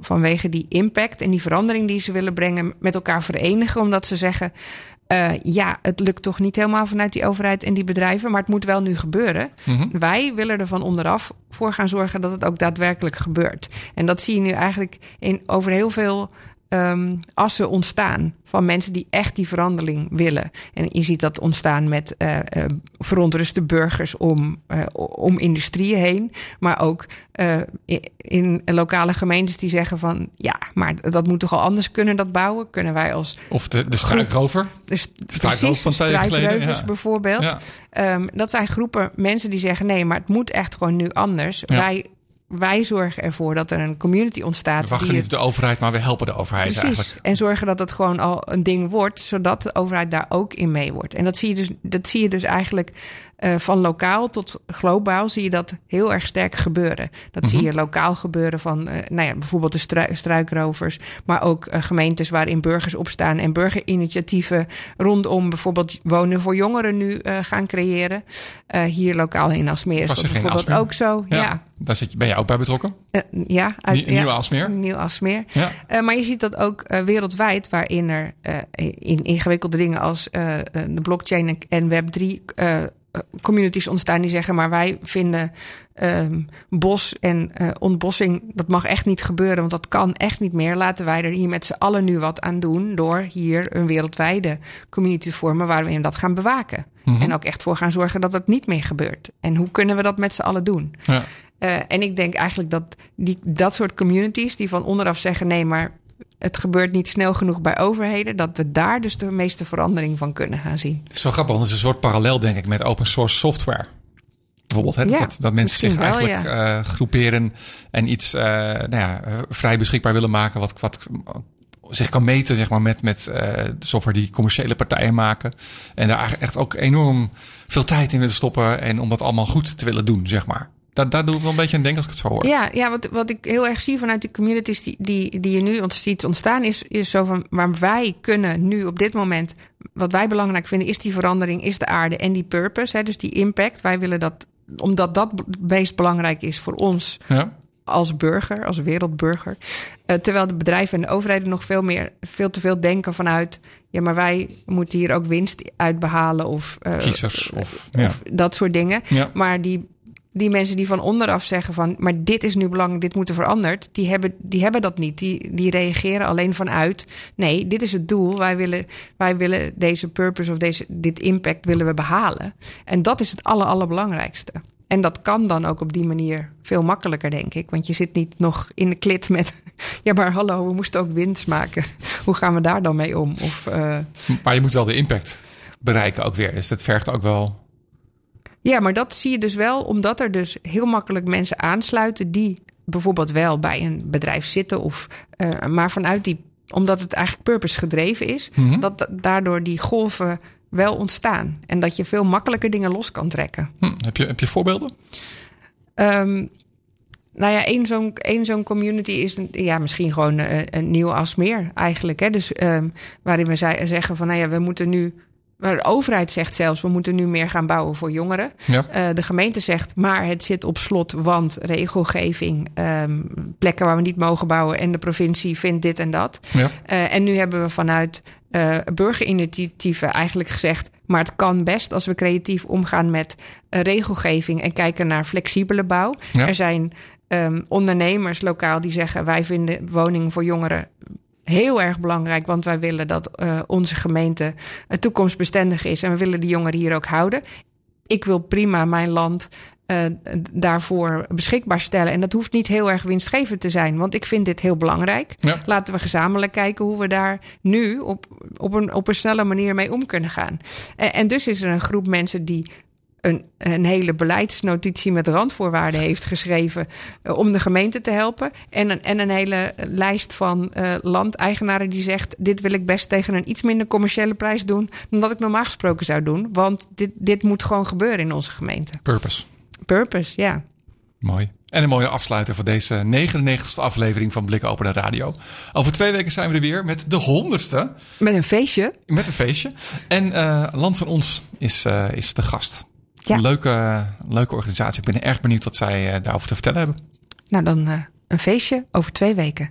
vanwege die impact en die verandering die ze willen brengen met elkaar verenigen. Omdat ze zeggen: uh, ja, het lukt toch niet helemaal vanuit die overheid en die bedrijven, maar het moet wel nu gebeuren. Mhm. Wij willen er van onderaf voor gaan zorgen dat het ook daadwerkelijk gebeurt. En dat zie je nu eigenlijk in, over heel veel. Um, assen ontstaan van mensen die echt die verandering willen. En je ziet dat ontstaan met uh, uh, verontruste burgers om, uh, om industrieën heen. Maar ook in, in, lokale gemeentes die zeggen van... ja, maar dat moet toch al anders kunnen, dat bouwen? Kunnen wij als... Of de, de struikrover. De, struikrover van struikrovers ja. bijvoorbeeld. Ja. Um, dat zijn groepen mensen die zeggen... nee, maar het moet echt gewoon nu anders. Ja. Wij wij zorgen ervoor dat er een community ontstaat. We wachten die niet op de overheid, maar we helpen de overheid Precies. eigenlijk. En zorgen dat het gewoon al een ding wordt, zodat de overheid daar ook in mee wordt. En dat zie je dus, dat zie je dus eigenlijk uh, van lokaal tot globaal zie je dat heel erg sterk gebeuren. Dat Mhm. zie je lokaal gebeuren van, uh, nou ja, bijvoorbeeld de stru struikrovers, maar ook uh, gemeentes waarin burgers opstaan en burgerinitiatieven rondom bijvoorbeeld wonen voor jongeren nu gaan creëren. Hier lokaal in Alsmeer is dat bijvoorbeeld ook zo. Ja. Ja. Daar zit ben je ook bij betrokken. Ja, uit, Nieuw, Nieuw Aalsmeer. Nieuw Aalsmeer. Ja. Maar je ziet dat ook wereldwijd, waarin er in ingewikkelde dingen als de blockchain en Web3 communities ontstaan die zeggen, maar wij vinden um, bos en uh, ontbossing, dat mag echt niet gebeuren, want dat kan echt niet meer. Laten wij er hier met z'n allen nu wat aan doen door hier een wereldwijde community te vormen waar we dat gaan bewaken. Mm -hmm. En ook echt voor gaan zorgen dat het niet meer gebeurt. En hoe kunnen we dat met z'n allen doen? Ja. Uh, en ik denk eigenlijk dat die, dat soort communities die van onderaf zeggen: nee, maar het gebeurt niet snel genoeg bij overheden, dat we daar dus de meeste verandering van kunnen gaan zien. Het is wel grappig, want het is een soort parallel, denk ik, met open source software. Bijvoorbeeld, hè? Ja, dat, dat mensen zich wel, eigenlijk ja. uh, groeperen en iets uh, nou ja, vrij beschikbaar willen maken, wat, wat zich kan meten zeg maar, met, met uh, de software die commerciële partijen maken. En daar echt ook enorm veel tijd in willen stoppen en om dat allemaal goed te willen doen, zeg maar. Daar, daar doe ik wel een beetje aan denken als ik het zo hoor. Ja, ja wat, wat ik heel erg zie vanuit die communities die, die, die je nu ziet ontstaan, is, is zo van waar wij kunnen nu op dit moment, wat wij belangrijk vinden, is die verandering, is de aarde en die purpose, hè, dus die impact. Wij willen dat, omdat dat het meest belangrijk is voor ons. Ja. Als burger, als wereldburger. Uh, terwijl de bedrijven en de overheden nog veel meer, veel te veel denken vanuit. Ja, maar wij moeten hier ook winst uit behalen. Of, uh, Kiezers of, ja. of dat soort dingen. Ja. Maar die die mensen die van onderaf zeggen van... maar dit is nu belangrijk, dit moet er veranderd... die hebben, die hebben dat niet. Die, die reageren alleen vanuit... nee, dit is het doel. Wij willen, wij willen deze purpose of deze, dit impact willen we behalen. En dat is het aller, allerbelangrijkste. En dat kan dan ook op die manier veel makkelijker, denk ik. Want je zit niet nog in de klit met... ja, maar hallo, we moesten ook winst maken. Hoe gaan we daar dan mee om? Of, uh... Maar je moet wel de impact bereiken ook weer. Dus dat vergt ook wel... Ja, maar dat zie je dus wel omdat er dus heel makkelijk mensen aansluiten die bijvoorbeeld wel bij een bedrijf zitten of uh, maar vanuit die omdat het eigenlijk purpose gedreven is, Mhm. dat daardoor die golven wel ontstaan en dat je veel makkelijker dingen los kan trekken. Hm. Heb, je, heb je voorbeelden? Um, nou ja, één zo'n, community is ja, misschien gewoon een, een nieuw Asmeer eigenlijk. Hè? Dus um, waarin we zei, zeggen van nou ja, we moeten nu maar de overheid zegt zelfs, we moeten nu meer gaan bouwen voor jongeren. Ja. Uh, de gemeente zegt, maar het zit op slot, want regelgeving, um, plekken waar we niet mogen bouwen en de provincie vindt dit en dat. Ja. Uh, en nu hebben we vanuit uh, burgerinitiatieven eigenlijk gezegd, maar het kan best als we creatief omgaan met regelgeving en kijken naar flexibele bouw. Ja. Er zijn um, ondernemers lokaal die zeggen, wij vinden woningen voor jongeren heel erg belangrijk, want wij willen dat uh, onze gemeente uh, toekomstbestendig is en we willen die jongeren hier ook houden. Ik wil prima mijn land uh, daarvoor beschikbaar stellen. En dat hoeft niet heel erg winstgevend te zijn, want ik vind dit heel belangrijk. Ja. Laten we gezamenlijk kijken hoe we daar nu op, op, een, op een snelle manier mee om kunnen gaan. En, en dus is er een groep mensen die een, een, hele beleidsnotitie met randvoorwaarden heeft geschreven uh, om de gemeente te helpen. En een, en een hele lijst van uh, landeigenaren die zegt: Dit wil ik best tegen een iets minder commerciële prijs doen dan dat ik normaal gesproken zou doen. Want dit, dit moet gewoon gebeuren in onze gemeente. Purpose. Purpose, ja. Mooi. En een mooie afsluiter voor deze 99ste aflevering van Blik Open de Radio. Over twee weken zijn we er weer met de honderdste. Met een feestje. Met een feestje. En uh, Land van Ons is, uh, is de gast. Ja. Leuke, leuke organisatie. Ik ben erg benieuwd wat zij uh, daarover te vertellen hebben. Nou, dan uh, een feestje over twee weken.